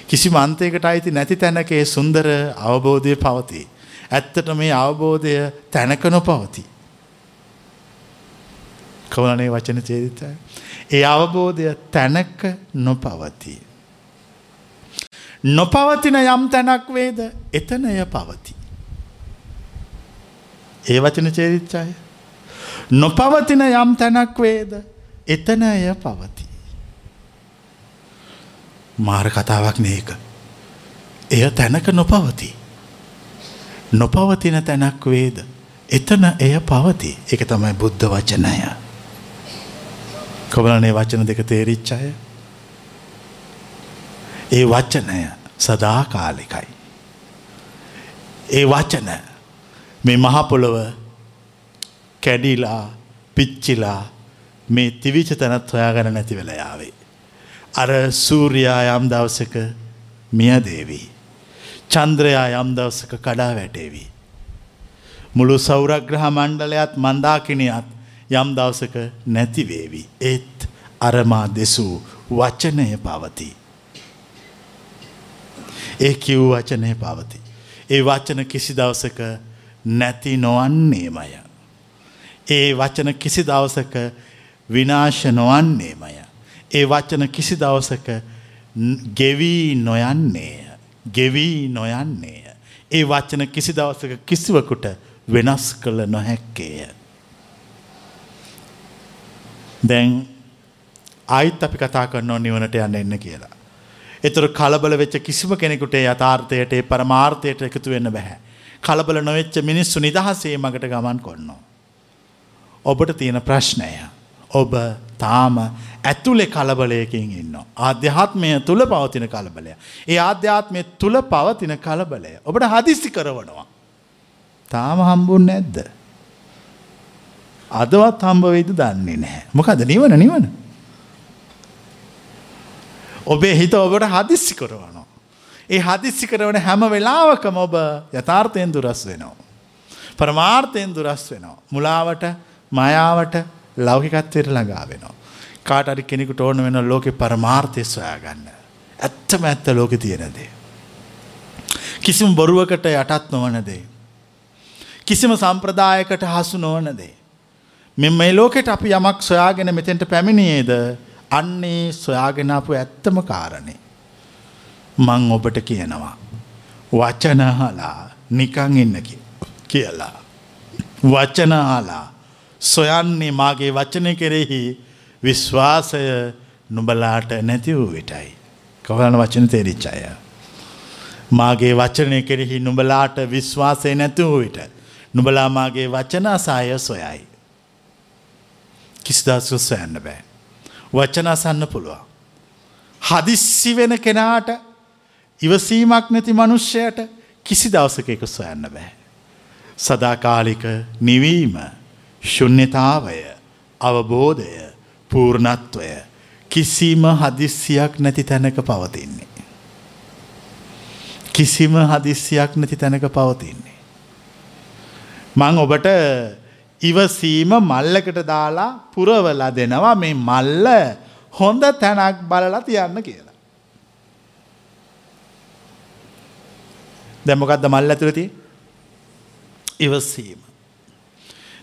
B: කිසිම අන්තයකට අයිති නැති තැනක ඒ සුන්දර අවබෝධය පවතී. ඇත්තට මේ අවබෝධය තැනක නොපවති. කවලනේ වචන චේදිතයි. ඒ අවබෝධය තැනක නොපවති. නොපවතින යම් තැනක් වේද එතනය පවති. ඒ වචන චේදිච්චාය. නොපවතින යම් තැනක් වේද එතනය පවති. මාර කතාවක් නේක. එය තැනක නොපවතිී. නොපවතින තැනක් වේද. එතන එය පවති එක තමයි බුද්ධ වචනය. කොබලනේ වචන දෙක තේරිච්චාය. ඒ වචනය සදාකාලිකයි. ඒ වචන මේ මහපොළොව කැඩිලා පිච්චිලා මේ තිවිච තැනත් හොයාගන නැති වෙලයාවේ. අර සූරයා යම් දවසක මියදේවී. චන්ද්‍රයා යම් දවසක කඩා වැටේවී. මුළු සෞරග්‍රහ මණ්ඩලයත් මන්දාකිනියත් යම් දවසක නැතිවේවි. ඒත් අරමා දෙසූ වචනය පවති. ඒ කිව් වචනය පවති. ඒ වචන කිසි දවසක නැති නොවන්නේමය. ඒ වචන කිසි දවසක විනාශ නොවන්නේමය. ඒ වචන කිසි දවසක ගෙවී නොයන්නේය. ගෙවී නොයන්නේය. ඒ වචන කිසි දවසක කිසිවකුට වෙනස් කළ නොහැක්කේය. දැන් ආයිත් අපි කතා කරනවා නිවනට යන්න එන්න කියලා. එතුර කලබල වෙච්ච කිසිම කෙනෙකුට යථාර්ථයට පරමාර්ථයට එකතු වෙන්න බැහැ. කලබල නොවෙච්ච මිනිස්සු නිදහසේ මගට ගමන් කොන්නවා. ඔබට තියෙන ප්‍රශ්නය. ඔබ තාම ඇතුලෙ කලබලයකින් ඉන්න. ආධ්‍යාත්මය තුළ පවතින කලබලය. ඒ ආධ්‍යාත්මය තුළ පවතින කලබලය. ඔබට හදිස්සි කරවනවා. තාම හම්බුන් නැද්ද. අදවත් හම්බවෙයිද දන්නේ නැහැ. මොකද නිවන නිවන. ඔබේ හිත ඔබට හදිස්සි කරවනවා. ඒ හදිස්සි කරවන හැම වෙලාවකම ඔබ යථාර්ථයෙන් දුරස් වෙනවා. පරමාර්ථයෙන් දුරස් වෙනවා. මුලාවට මයාවට ලෞකිකත්වයට ළඟා වෙනවා. කාට අරි කෙනෙකුට ඕන වෙන ලෝකෙ පරමාර්ථය සොයා ගන්න. ඇත්තම ඇත්ත ලෝකෙ තියෙනදේ. කිසිම බොරුවකට යටත් නොවන දේ. කිසිම සම්ප්‍රදායකට හසු නොවන දේ. මෙ මේ ලෝකෙට අපි යමක් සොයාගෙන මෙතෙන්ට පැමිණියේද අන්නේ සොයාගෙනපු ඇත්තම කාරණේ. මං ඔබට කියනවා. වචනහලා නිකං ඉන්නකි කියලා. වචනහලා සොයන්නේ මාගේ වචන කෙරෙහි විශ්වාසය නුබලාට නැති වූ විටයි. කවලන වචන තේරිච්ච අය. මාගේ වචනය කෙරෙහි නුබලාට විශ්වාසය නැති වූ විට. නුබලා මාගේ වචන අසාය සොයයි. කිසිදස්සු සොයන්න බෑ. වචන අසන්න පුළුවන්. හදිස්සි වෙන කෙනාට ඉවසීමක් නැති මනුෂ්‍යයට කිසි දවසක එක සොයන්න බෑ. සදාකාලික නිවීම ශුන්්‍යතාවය අවබෝධය පූර්ණත්වය කිසිම හදිස්සියක් නැති තැනක පවතින්නේ. කිසිම හදිස්සියක් නැති තැනක පවතින්නේ. මං ඔබට ඉවසීම මල්ලකට දාලා පුරවලා දෙනවා මේ මල්ල හොඳ තැනක් බලලා තියන්න කියලා. දැමොකක්ද මල් ඇතුළති ඉවසීම.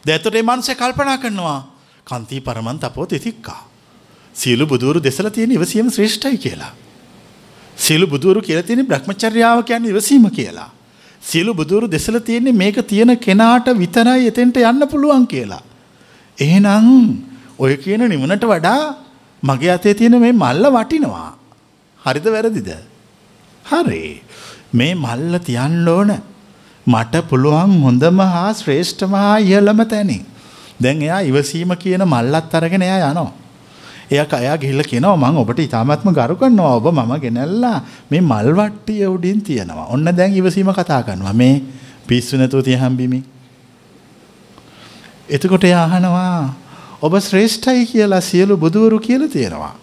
B: දැතොටේ මන්සේ කල්පනා කරනවා කන්තිී පරමන් තපෝ තිතික්කා. සියලු බුදුරු දෙසල තියෙන ඉවසීම ශ්‍රේෂ්ඨයි කියලා. සියලු බුදුරු කියල තියෙන බ්‍රහ්මචර්යාව කියන්න ඉවසීම කියලා. සියලු බුදුරු දෙසල තියෙන්නේ මේක තියෙන කෙනාට විතරයි එතෙන්ට යන්න පුළුවන් කියලා. එහෙනම් ඔය කියන නිවනට වඩා මගේ අතේ තියෙන මේ මල්ල වටිනවා. හරිද වැරදිද. හරි මේ මල්ල තියන්න ඕන මට පුළුවන් හොඳම හා ශ්‍රේෂ්ඨම හා ඉහළම තැනින්. දැන් එයා ඉවසීම කියන මල්ලත් අරගෙන එයා යනවා. එය අයා ගිහිල්ල කියනවා මං ඔබට ඉතාමත්ම ගරු කරනවා ඔබ මම ගෙනැල්ලා මේ මල්වට්ටිය උඩින් තියෙනවා. ඔන්න දැන් ඉවසීම කතා කරනවා මේ පිස්සු නැතුව තිය හම්බිමි. එතකොට අහනවා ඔබ ශ්‍රේෂ්ඨයි කියලා සියලු බුදුවරු කියල තියෙනවා.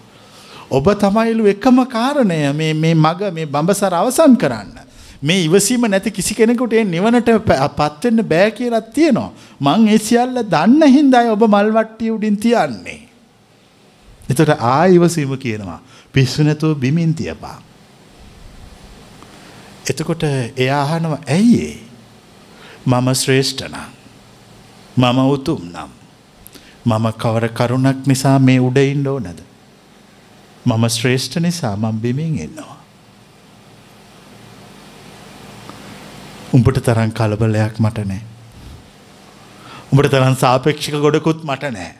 B: ඔබ තමයිලු එකම කාරණය මේ මග මේ බඹසර අවසන් කරන්න. මේ ඉවසීම නැති කිසි කෙනෙකුට නිවනට පත්වෙන්න බෑ කියලත් තියෙනවා. මං ඒ සියල්ල දන්න හින්දායි ඔබ මල්වට්ටිය උඩින් තියන්නේ. එතට ආයිවසීම කියනවා පිස්සු නැතුව බිමින් තියපා. එතකොට එයා අහනව ඇයිඒ මම ශ්‍රේෂ්ඨනම් මම උතුම් නම් මම කවර කරුණක් නිසා මේ උඩයින්ඩ ඕනද මම ශ්‍රේෂ්ඨ නිසා මං බිමින් එන්නවා. උඹට තරන් කලබලයක් මට නෑ. උඹට තරන් සාපේක්ෂික ගොඩකුත් මට නෑ.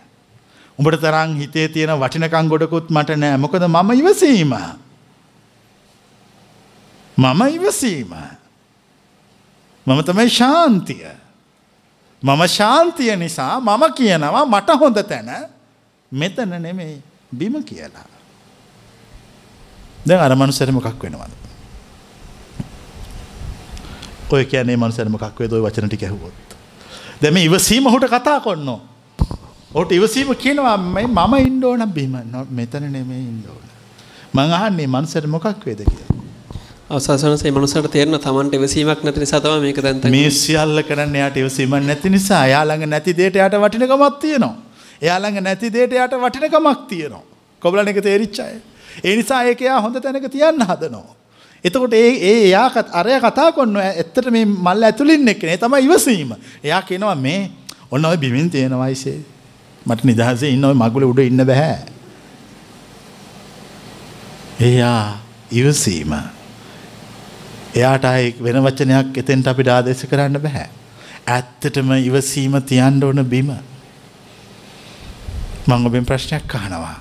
B: උඹට තරං හිතේ තියෙන වටිනකං ගොඩකුත් මට නෑ මොකද මම ඉවසීම. මම ඉවසීම. මම තමයි ශාන්තිය. මම ශාන්තිය නිසා මම කියනවා මට හොඳ තැන මෙතන නෙමෙයි බිම කියලා. දැන් අර මනුස්සයට මොකක් වෙනවද? ඔය කියන්නේ මනුස්සයට මොකක් වේද ඔය වචන ටික ඇහුවොත්. දැන් මේ ඉවසීම හොට කතා කරනවා. ඔට ඉවසීම කියනවා මම ඉන්න ඕන බිම මෙතන නෙමේ ඉන්න ඕන. මං අහන්නේ මනුස්සයට මොකක් වේද කියලා.
C: අවසාසනසේ මනුස්සට තේරෙන තමන්ට ඉවසීමක් නැති නිසා තමයි මේක දැන්
B: මේ සියල්ල කරන්න යාට ඉවසීමක් නැති නිසා එයා ළඟ නැති දෙයට යාට වටිනකමක් තියෙනවා. එයා ළඟ නැති දෙයට යාට වටිනකමක් තියෙනවා. කොබලන එක තේරිච්ච අය. ඒ නිසා ඒක එයා හොඳ තැනක තියන්න හදනවා. එතකොට ඒ ඒ එයා අරය කතා කොන්න ඇත්තට මේ මල්ල ඇතුළින් එක්කනේ තමයි ඉවසීම. එයා කියනවා මේ ඔන්න ඔය බිමින් තියෙන වයිසේ මට නිදහසේ ඉන්න ඔය මගුල උඩ ඉන්න බැහැ. එයා ඉවසීම. එයාට අයි වෙන වචනයක් එතෙන්ට අපි ආදේශ කරන්න බැහැ. ඇත්තටම ඉවසීම තියන්න ඕන බිම. මං ඔබෙන් ප්‍රශ්නයක් අහනවා.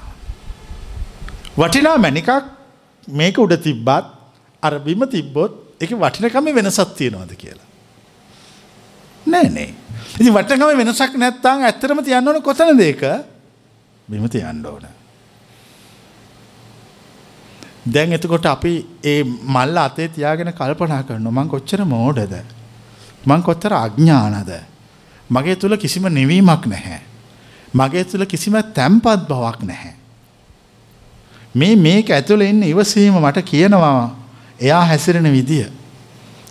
B: වටිනා මැනිකක් මේක උඩ තිබ්බත් අර බිම තිබ්බොත් එක වටිනකම වෙනසක් තියෙනවද කියලා. නෑ නේ. ඉතින් වටිනකම වෙනසක් නැත්තම් ඇත්තටම තියන්න ඕන කොතනද ඒක? බිම තියන්න ඕන. දැන් එතකොට අපි ඒ මල්ල අතේ තියාගෙන කල්පනා කරනවා මං කොච්චර මෝඩද? මං කොච්චර අඥානද? මගේ තුල කිසිම නිවීමක් නැහැ. මගේ තුල කිසිම තැම්පත් බවක් නැහැ. මේ මේක ඇතුළේ ඉන්න ඉවසීම මට කියනවා එයා හැසිරෙන විදිය.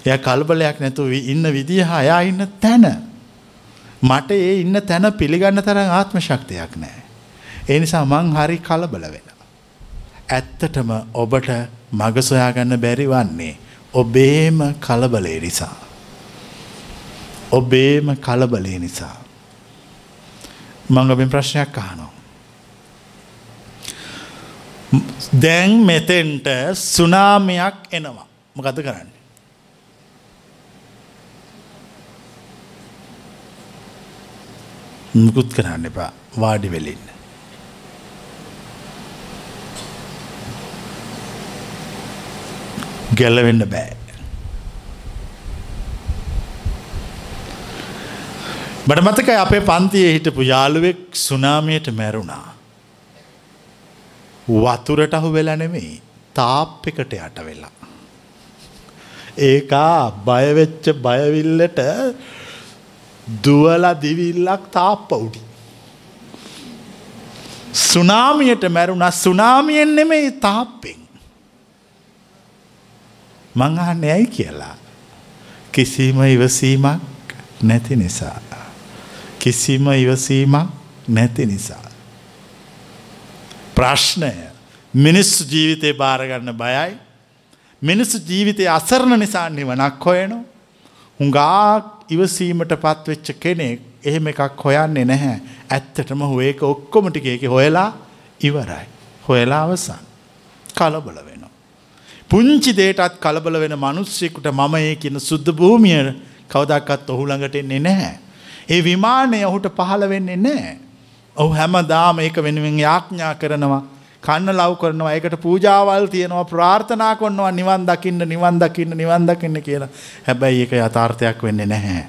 B: එයා කලබලයක් නැතුව ඉන්න විදිය හා එයා ඉන්න තැන. මට ඒ ඉන්න තැන පිළිගන්න තරම් ආත්ම ශක්තියක් නැහැ. ඒ නිසා මං හරි කලබල වෙලා. ඇත්තටම ඔබට මග සොයාගන්න බැරි වන්නේ ඔබේම කලබලේ නිසා. ඔබේම කලබලේ නිසා. මං ඔබෙන් ප්‍රශ්නයක් අහනවා. දැන් මෙතෙන්ට සුනාමයක් එනවා. මොකද කරන්න. මුකුත් කරන්න එපා වාඩි වෙලින්න. ගැල්ලවෙන්න බෑ. බට මතකයි අපේ පන්තියේ හිටපු යාළුවෙක් සුනාමයට මැරුණා. වතුරට අහු වෙලා නෙමෙයි තාප් එකට යට වෙලා. ඒකා බයවෙච්ච බයවිල්ලට දුවල දිවිල්ලක් තාප්ප උඩි. සුනාමියට මැරුණ සුනාමියෙන් නෙමෙයි තාප්පෙන්. මං අහන්නේ ඇයි කියලා. කිසිම ඉවසීමක් නැති නිසා. කිසිම ඉවසීමක් නැති නිසා. ප්‍රශ්නය මිනිස්සු ජීවිතය භාරගන්න බයයි. මිනිස්සු ජීවිතය අසරණ නිසා නිවනක් හොයනු. හුඟාක් ඉවසීමට පත්වෙච්ච කෙනෙක් එහෙම එකක් හොයන්නේ නැහැ. ඇත්තටම හුවේක ඔක්කොමටික එක හොයලා ඉවරයි. හොයලා අවසන්. කලබල වෙනවා. පුංචි දේටත් කලබල වෙන මනුස්සෙකුට මම ඒ කියන සුද්ධ භූමිය කවදක්කත් ඔහු ළඟට එන්නේ නැහැ. ඒ විමානය ඔහුට පහළ වෙන්නේ නැහැ. ඔහු හැම දාම ඒක වෙනුවෙන් යාඥා කරනවා කන්න ලව් කරනවා ඒකට පූජාවල් තියෙනවා ප්‍රාර්ථනා කොන්නවා නිවන් දකින්න නිවන් දකින්න නිවන් දකින්න කියලා හැබැයි ඒක යථාර්ථයක් වෙන්නේ නැහැ.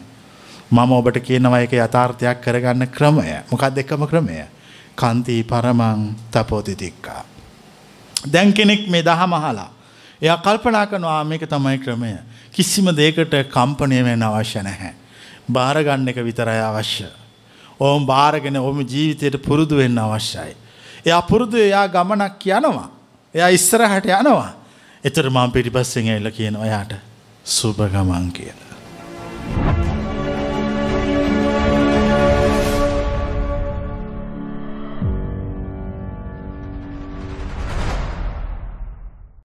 B: මම ඔබට කියනවා ඒක යථාර්ථයක් කරගන්න ක්‍රමය මොකක්ද එකම ක්‍රමය කන්ති පරමං තපෝතිතික්කා. දැන් කෙනෙක් මේ දහම අහලා. එයා කල්පනා කරනවා මේක තමයි ක්‍රමය. කිසිම දෙයකට කම්පණය වෙන්න අවශ්‍ය නැහැ. බාරගන්න එක විතරයි අවශ්‍ය. ඕම් බාරගෙන ඔම ජීවිතයට පුරුදු වෙන්න අවශ්‍යයි. එයා පුරුදු එයා ගමනක් යනවා. එයා ඉස්සරහට යනවා. එතර මං පිටිපස්සෙන් ඇල්ල කියන ඔයාට සුභ ගමන් කියලා.